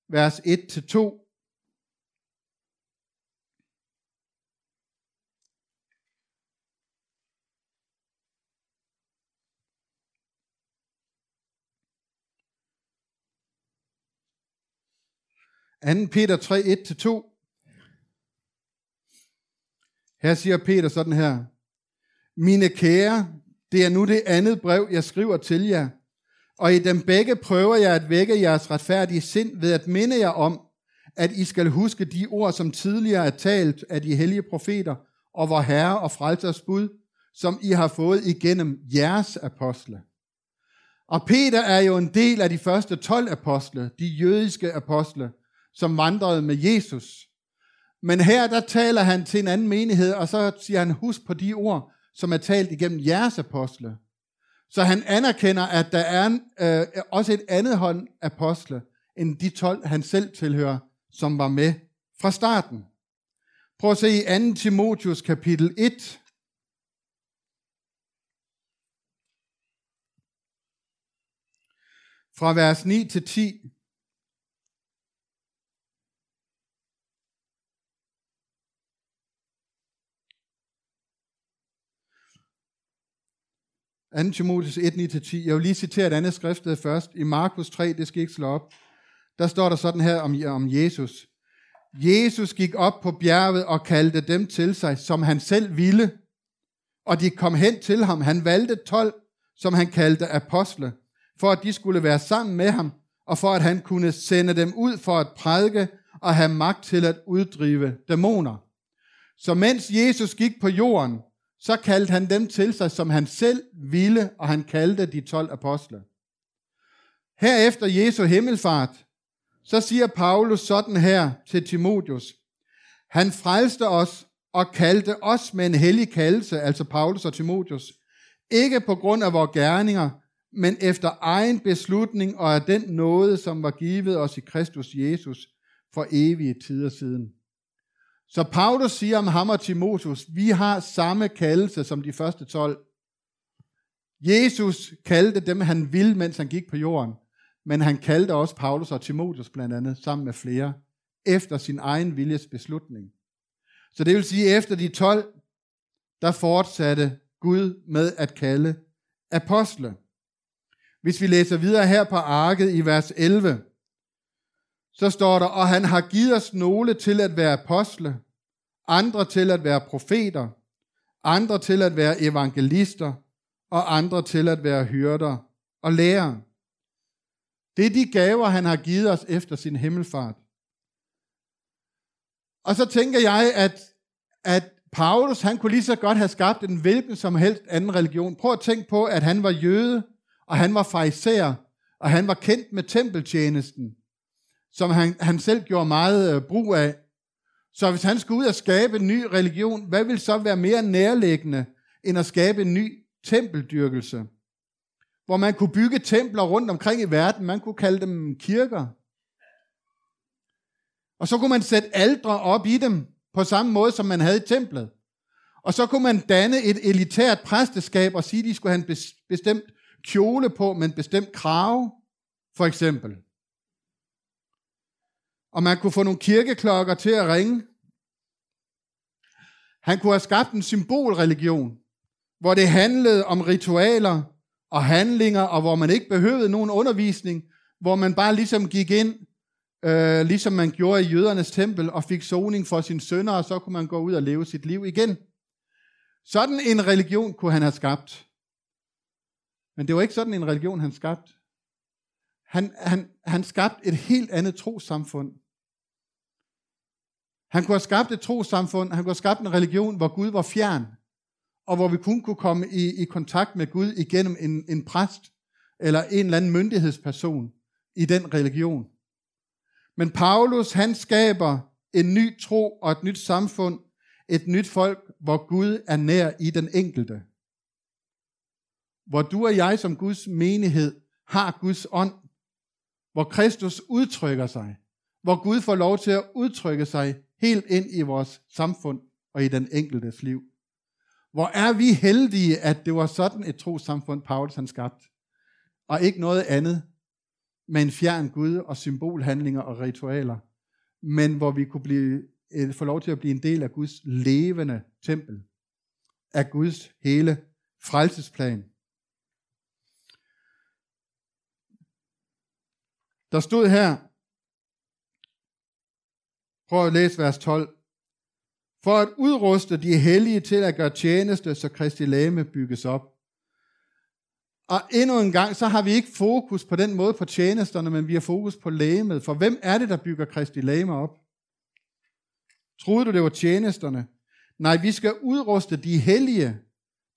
vers 1-2. 2. Peter 3, 1-2. Her siger Peter sådan her. Mine kære, det er nu det andet brev, jeg skriver til jer, og i dem begge prøver jeg at vække jeres retfærdige sind ved at minde jer om, at I skal huske de ord, som tidligere er talt af de hellige profeter og vor Herre og Frelsers bud, som I har fået igennem jeres apostle. Og Peter er jo en del af de første 12 apostle, de jødiske apostle, som vandrede med Jesus. Men her der taler han til en anden menighed, og så siger han, husk på de ord, som er talt igennem jeres apostle. Så han anerkender, at der er en, øh, også et andet hånd apostle, end de 12, han selv tilhører, som var med fra starten. Prøv at se i 2. Timotius kapitel 1, fra vers 9 til 10. 2. Timotheus 1, 9-10. Jeg vil lige citere et andet skriftsted først. I Markus 3, det skal ikke slå op. Der står der sådan her om, om Jesus. Jesus gik op på bjerget og kaldte dem til sig, som han selv ville. Og de kom hen til ham. Han valgte 12, som han kaldte apostle, for at de skulle være sammen med ham, og for at han kunne sende dem ud for at prædike og have magt til at uddrive dæmoner. Så mens Jesus gik på jorden, så kaldte han dem til sig, som han selv ville, og han kaldte de 12 apostle. Herefter Jesu himmelfart, så siger Paulus sådan her til Timotheus. Han frelste os og kaldte os med en hellig kaldelse, altså Paulus og Timotheus, ikke på grund af vores gerninger, men efter egen beslutning og af den nåde, som var givet os i Kristus Jesus for evige tider siden. Så Paulus siger om ham og Timotheus, vi har samme kaldelse som de første 12. Jesus kaldte dem, han ville, mens han gik på jorden. Men han kaldte også Paulus og Timotheus blandt andet, sammen med flere, efter sin egen viljes beslutning. Så det vil sige, efter de 12, der fortsatte Gud med at kalde apostle. Hvis vi læser videre her på arket i vers 11, så står der, og han har givet os nogle til at være apostle, andre til at være profeter, andre til at være evangelister, og andre til at være hyrder og lærere. Det er de gaver, han har givet os efter sin himmelfart. Og så tænker jeg, at, at Paulus, han kunne lige så godt have skabt en hvilken som helst anden religion. Prøv at tænke på, at han var jøde, og han var fariser, og han var kendt med tempeltjenesten, som han, han selv gjorde meget øh, brug af. Så hvis han skulle ud og skabe en ny religion, hvad vil så være mere nærliggende, end at skabe en ny tempeldyrkelse? Hvor man kunne bygge templer rundt omkring i verden, man kunne kalde dem kirker. Og så kunne man sætte aldre op i dem, på samme måde som man havde i templet. Og så kunne man danne et elitært præsteskab og sige, at de skulle have en bestemt kjole på med bestemt krave, for eksempel. Og man kunne få nogle kirkeklokker til at ringe. Han kunne have skabt en symbolreligion, hvor det handlede om ritualer og handlinger, og hvor man ikke behøvede nogen undervisning, hvor man bare ligesom gik ind, øh, ligesom man gjorde i jødernes tempel, og fik soning for sine sønner, og så kunne man gå ud og leve sit liv igen. Sådan en religion kunne han have skabt. Men det var ikke sådan en religion, han skabte. Han, han, han skabte et helt andet trosamfund. Han kunne have skabt et trosamfund, han kunne have skabt en religion, hvor Gud var fjern, og hvor vi kun kunne komme i, i kontakt med Gud igennem en, en præst, eller en eller anden myndighedsperson i den religion. Men Paulus, han skaber en ny tro og et nyt samfund, et nyt folk, hvor Gud er nær i den enkelte. Hvor du og jeg som Guds menighed har Guds ånd, hvor Kristus udtrykker sig, hvor Gud får lov til at udtrykke sig helt ind i vores samfund og i den enkeltes liv. Hvor er vi heldige, at det var sådan et trosamfund, Paulus han skabte, og ikke noget andet, med en fjern Gud og symbolhandlinger og ritualer, men hvor vi kunne blive, øh, få lov til at blive en del af Guds levende tempel, af Guds hele frelsesplan. Der stod her, prøv at læse vers 12, for at udruste de hellige til at gøre tjeneste, så Kristi lame bygges op. Og endnu en gang, så har vi ikke fokus på den måde på tjenesterne, men vi har fokus på lægemet. For hvem er det, der bygger Kristi læme op? Troede du, det var tjenesterne? Nej, vi skal udruste de hellige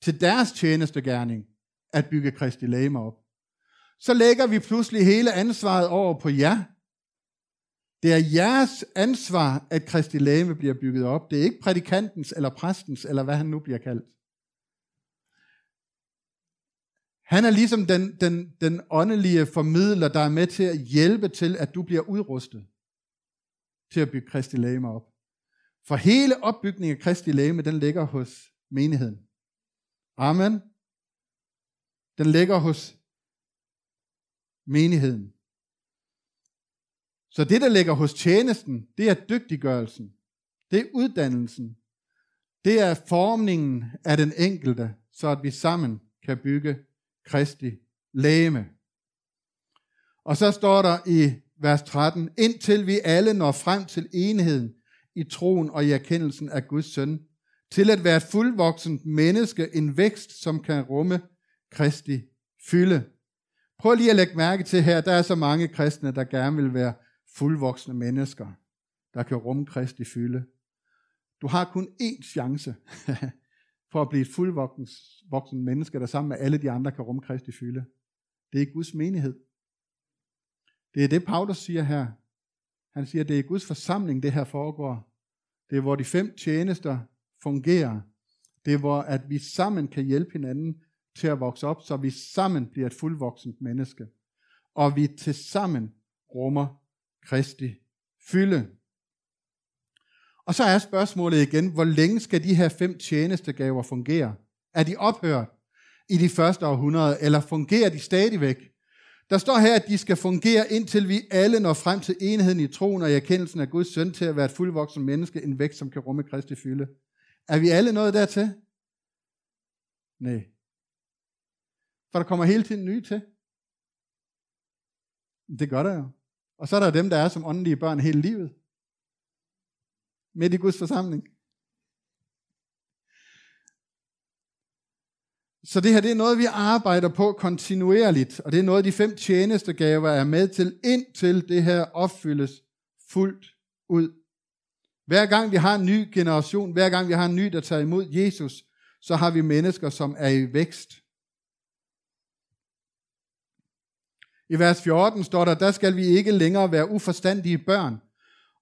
til deres tjenestegærning at bygge Kristi læme op. Så lægger vi pludselig hele ansvaret over på jer. Det er jeres ansvar, at Kristi læme bliver bygget op. Det er ikke prædikantens eller præstens, eller hvad han nu bliver kaldt. Han er ligesom den, den, den åndelige formidler, der er med til at hjælpe til, at du bliver udrustet til at bygge Kristi læme op. For hele opbygningen af Kristi læme, den ligger hos menigheden. Amen. Den ligger hos menigheden. Så det, der ligger hos tjenesten, det er dygtiggørelsen. Det er uddannelsen. Det er formningen af den enkelte, så at vi sammen kan bygge Kristi læme. Og så står der i vers 13, indtil vi alle når frem til enheden i troen og i erkendelsen af Guds søn, til at være et fuldvoksent menneske, en vækst, som kan rumme Kristi fylde. Prøv lige at lægge mærke til her, der er så mange kristne, der gerne vil være fuldvoksne mennesker, der kan rumme Kristi fylde. Du har kun én chance for at blive et fuldvoksen menneske, der sammen med alle de andre kan rumme Kristi fylde. Det er Guds menighed. Det er det, Paulus siger her. Han siger, det er Guds forsamling, det her foregår. Det er, hvor de fem tjenester fungerer. Det er, hvor at vi sammen kan hjælpe hinanden til at vokse op, så vi sammen bliver et fuldvoksent menneske. Og vi til sammen rummer Kristi fylde. Og så er spørgsmålet igen, hvor længe skal de her fem tjenestegaver fungere? Er de ophørt i de første århundrede, eller fungerer de stadigvæk? Der står her, at de skal fungere, indtil vi alle når frem til enheden i troen og i erkendelsen af Guds søn til at være et fuldvoksen menneske, en vægt, som kan rumme Kristi fylde. Er vi alle nået dertil? Nej. For der kommer hele tiden nye til. Det gør der jo. Og så er der dem, der er som åndelige børn hele livet. Midt i Guds forsamling. Så det her det er noget, vi arbejder på kontinuerligt, og det er noget, de fem tjenestegaver er med til, indtil det her opfyldes fuldt ud. Hver gang vi har en ny generation, hver gang vi har en ny, der tager imod Jesus, så har vi mennesker, som er i vækst. I vers 14 står der, der skal vi ikke længere være uforstandige børn,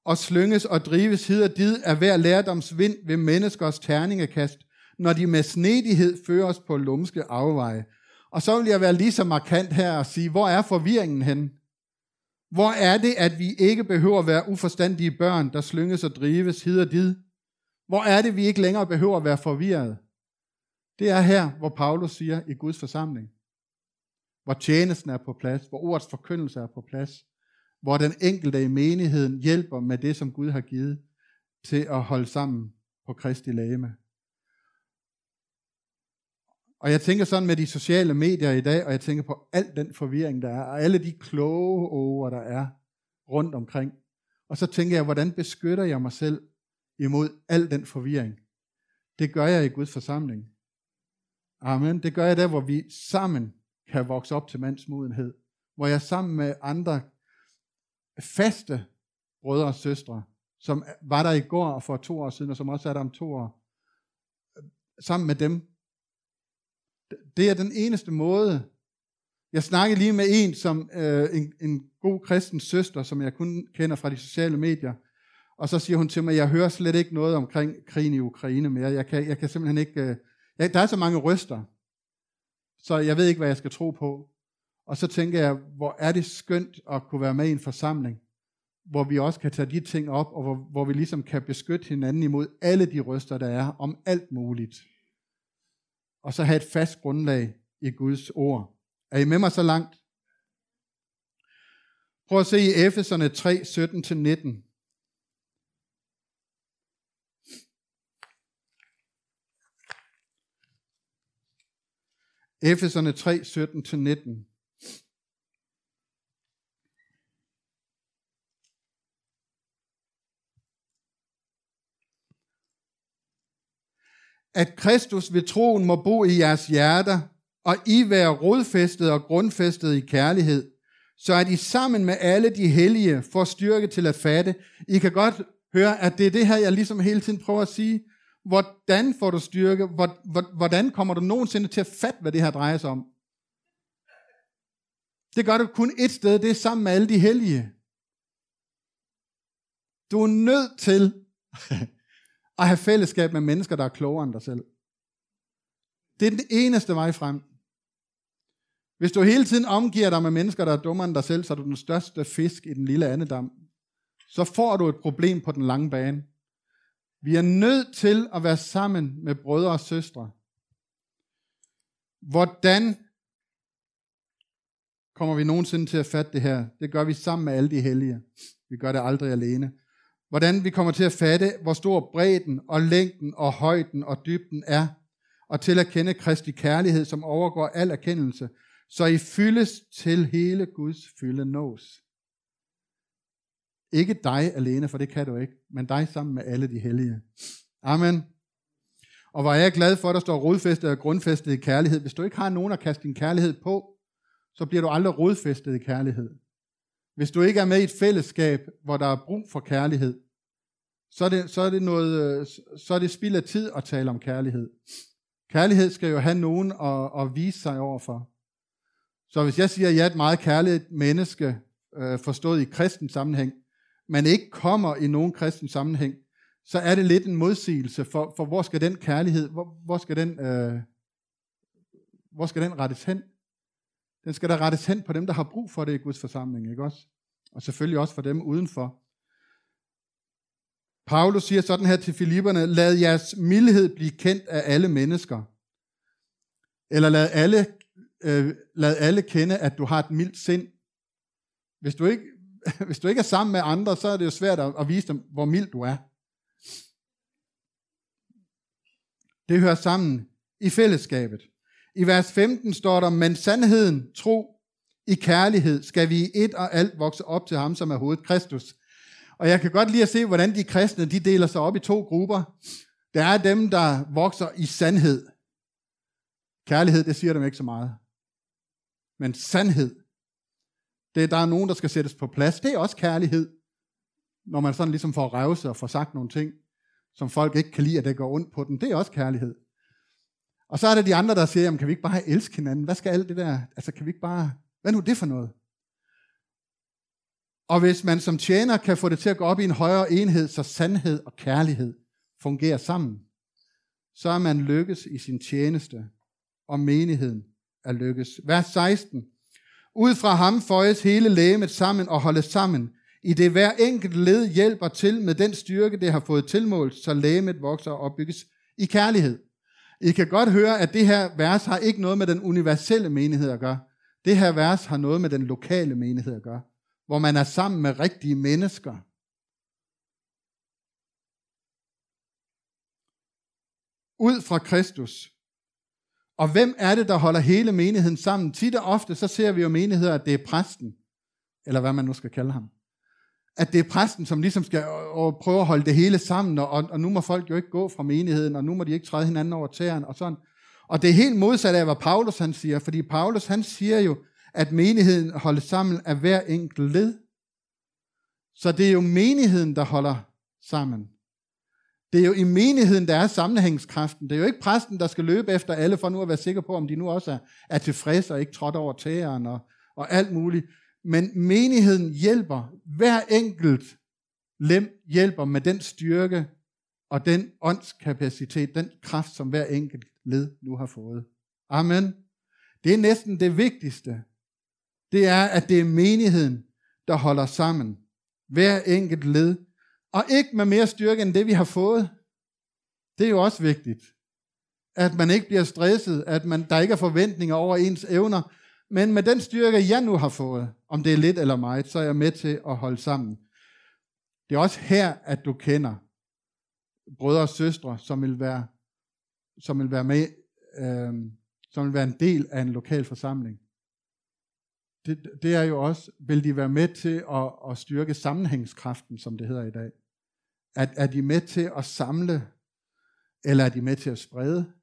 og slynges og drives hid og did af hver lærdomsvind ved menneskers terningekast, når de med snedighed fører os på lumske afveje. Og så vil jeg være lige så markant her og sige, hvor er forvirringen hen? Hvor er det, at vi ikke behøver at være uforstandige børn, der slynges og drives hid og did? Hvor er det, vi ikke længere behøver at være forvirret? Det er her, hvor Paulus siger i Guds forsamling. Hvor tjenesten er på plads, hvor ordets forkyndelse er på plads, hvor den enkelte i menigheden hjælper med det, som Gud har givet til at holde sammen på Kristi lægeme. Og jeg tænker sådan med de sociale medier i dag, og jeg tænker på al den forvirring, der er, og alle de kloge ord, der er rundt omkring. Og så tænker jeg, hvordan beskytter jeg mig selv imod al den forvirring? Det gør jeg i Guds forsamling. Amen. Det gør jeg der, hvor vi sammen kan vokse op til mandsmodenhed. Hvor jeg sammen med andre faste brødre og søstre, som var der i går og for to år siden, og som også er der om to år, sammen med dem det er den eneste måde. Jeg snakkede lige med en, som øh, en, en god kristen søster, som jeg kun kender fra de sociale medier. Og så siger hun til mig, jeg hører slet ikke noget omkring krigen i Ukraine mere. Jeg kan, jeg kan simpelthen ikke... Øh, jeg, der er så mange røster, så jeg ved ikke, hvad jeg skal tro på. Og så tænker jeg, hvor er det skønt at kunne være med i en forsamling, hvor vi også kan tage de ting op, og hvor, hvor vi ligesom kan beskytte hinanden imod alle de røster, der er om alt muligt og så have et fast grundlag i Guds ord. Er I med mig så langt? Prøv at se i Efeserne 3, 17-19. Efeserne 3, 17-19. at Kristus ved troen må bo i jeres hjerter, og I være rodfæstet og grundfæstet i kærlighed, så at I sammen med alle de hellige får styrke til at fatte. I kan godt høre, at det er det her, jeg ligesom hele tiden prøver at sige. Hvordan får du styrke? Hvordan kommer du nogensinde til at fatte, hvad det her drejer sig om? Det gør du kun et sted, det er sammen med alle de hellige. Du er nødt til at have fællesskab med mennesker, der er klogere end dig selv. Det er den eneste vej frem. Hvis du hele tiden omgiver dig med mennesker, der er dummere end dig selv, så er du den største fisk i den lille andedam. Så får du et problem på den lange bane. Vi er nødt til at være sammen med brødre og søstre. Hvordan kommer vi nogensinde til at fatte det her? Det gør vi sammen med alle de hellige. Vi gør det aldrig alene hvordan vi kommer til at fatte, hvor stor bredden og længden og højden og dybden er, og til at kende Kristi kærlighed, som overgår al erkendelse, så I fyldes til hele Guds fylde nås. Ikke dig alene, for det kan du ikke, men dig sammen med alle de hellige. Amen. Og hvor er jeg glad for, at der står rodfæstet og grundfæstet i kærlighed. Hvis du ikke har nogen at kaste din kærlighed på, så bliver du aldrig rodfæstet i kærlighed. Hvis du ikke er med i et fællesskab, hvor der er brug for kærlighed, så er det, så er det, noget, så er det spild af tid at tale om kærlighed. Kærlighed skal jo have nogen at, at vise sig overfor. Så hvis jeg siger, at jeg er et meget kærligt menneske, øh, forstået i kristen sammenhæng, men ikke kommer i nogen kristen sammenhæng, så er det lidt en modsigelse, for, for hvor skal den kærlighed, hvor, hvor, skal den, øh, hvor skal den rettes hen? Den skal da rettes hen på dem, der har brug for det i Guds forsamling, ikke også? Og selvfølgelig også for dem udenfor. Paulus siger sådan her til Filipperne, lad jeres mildhed blive kendt af alle mennesker. Eller lad alle, øh, lad alle kende, at du har et mildt sind. Hvis du, ikke, hvis du ikke er sammen med andre, så er det jo svært at, at vise dem, hvor mild du er. Det hører sammen i fællesskabet. I vers 15 står der, men sandheden, tro, i kærlighed skal vi i et og alt vokse op til ham, som er hovedet Kristus. Og jeg kan godt lide at se, hvordan de kristne de deler sig op i to grupper. Der er dem, der vokser i sandhed. Kærlighed, det siger dem ikke så meget. Men sandhed, det der er nogen, der skal sættes på plads. Det er også kærlighed, når man sådan ligesom får revset og får sagt nogle ting, som folk ikke kan lide, at det går ondt på dem. Det er også kærlighed. Og så er der de andre, der siger, jamen kan vi ikke bare elske hinanden? Hvad skal alt det der? Altså kan vi ikke bare... Hvad er nu det for noget? Og hvis man som tjener kan få det til at gå op i en højere enhed, så sandhed og kærlighed fungerer sammen, så er man lykkes i sin tjeneste, og menigheden er lykkes. Vers 16. Ud fra ham føjes hele lægemet sammen og holdes sammen, i det hver enkelt led hjælper til med den styrke, det har fået tilmålt, så lægemet vokser og opbygges i kærlighed. I kan godt høre, at det her vers har ikke noget med den universelle menighed at gøre. Det her vers har noget med den lokale menighed at gøre, hvor man er sammen med rigtige mennesker. Ud fra Kristus. Og hvem er det, der holder hele menigheden sammen? Tit og ofte, så ser vi jo menigheder, at det er præsten, eller hvad man nu skal kalde ham. At det er præsten, som ligesom skal øh, øh, prøve at holde det hele sammen, og, og nu må folk jo ikke gå fra menigheden, og nu må de ikke træde hinanden over tæren, og sådan. Og det er helt modsat af, hvad Paulus han siger, fordi Paulus han siger jo, at menigheden holdes sammen af hver enkelt led. Så det er jo menigheden, der holder sammen. Det er jo i menigheden, der er sammenhængskraften. Det er jo ikke præsten, der skal løbe efter alle, for nu at være sikker på, om de nu også er, er tilfredse og ikke trådt over tæeren og, og alt muligt. Men menigheden hjælper. Hver enkelt lem hjælper med den styrke og den åndskapacitet, den kraft, som hver enkelt led nu har fået. Amen. Det er næsten det vigtigste. Det er, at det er menigheden, der holder sammen. Hver enkelt led. Og ikke med mere styrke end det, vi har fået. Det er jo også vigtigt. At man ikke bliver stresset, at man, der ikke er forventninger over ens evner. Men med den styrke, jeg nu har fået, om det er lidt eller meget, så er jeg med til at holde sammen. Det er også her, at du kender brødre og søstre, som vil være som vil være med, øh, som vil være en del af en lokal forsamling. Det, det er jo også, vil de være med til at, at styrke sammenhængskraften, som det hedder i dag? Er, er de med til at samle, eller er de med til at sprede?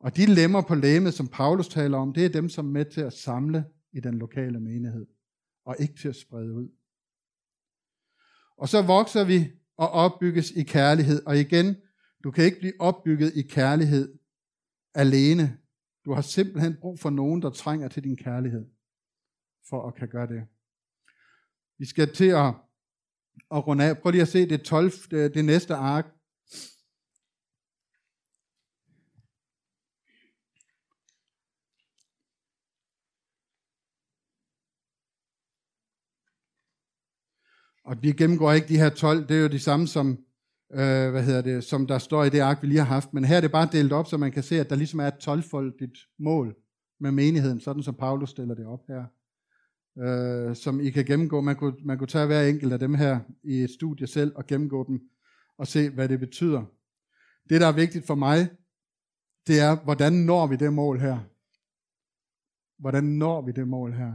Og de lemmer på læmet, som Paulus taler om, det er dem, som er med til at samle i den lokale menighed, og ikke til at sprede ud. Og så vokser vi og opbygges i kærlighed, og igen, du kan ikke blive opbygget i kærlighed alene. Du har simpelthen brug for nogen, der trænger til din kærlighed, for at kan gøre det. Vi skal til at, at runde af. Prøv lige at se det, 12, det, det næste ark. Og vi gennemgår ikke de her 12, det er jo de samme som øh, hvad hedder det, som der står i det ark, vi lige har haft. Men her er det bare delt op, så man kan se, at der ligesom er et 12-foldigt mål med menigheden, sådan som Paulus stiller det op her. Øh, som I kan gennemgå. Man kunne, man kunne tage hver enkelt af dem her i et studie selv og gennemgå dem og se, hvad det betyder. Det, der er vigtigt for mig, det er, hvordan når vi det mål her? Hvordan når vi det mål her?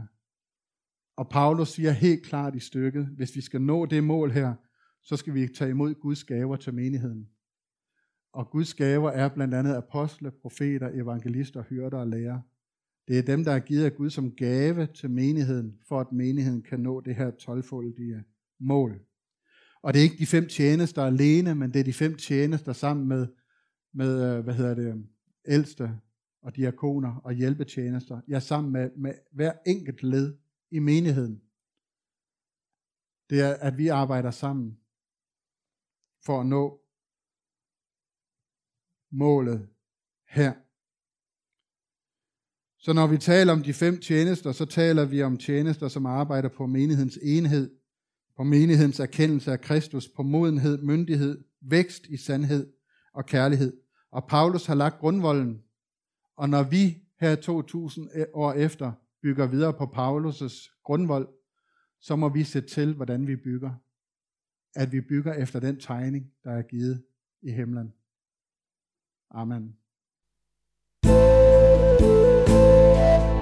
Og Paulus siger helt klart i stykket, hvis vi skal nå det mål her, så skal vi tage imod Guds gaver til menigheden. Og Guds gaver er blandt andet apostle, profeter, evangelister, hyrder og lærer. Det er dem, der er givet af Gud som gave til menigheden, for at menigheden kan nå det her tolvfoldige mål. Og det er ikke de fem tjenester alene, men det er de fem tjenester sammen med, med øh, hvad hedder det, ældste og diakoner og hjælpetjenester. Ja, sammen med, med hver enkelt led i menigheden. Det er, at vi arbejder sammen for at nå målet her. Så når vi taler om de fem tjenester, så taler vi om tjenester, som arbejder på menighedens enhed, på menighedens erkendelse af Kristus, på modenhed, myndighed, vækst i sandhed og kærlighed. Og Paulus har lagt grundvolden. Og når vi her 2000 år efter bygger videre på Paulus' grundvold, så må vi se til, hvordan vi bygger. At vi bygger efter den tegning, der er givet i himlen. Amen. thank you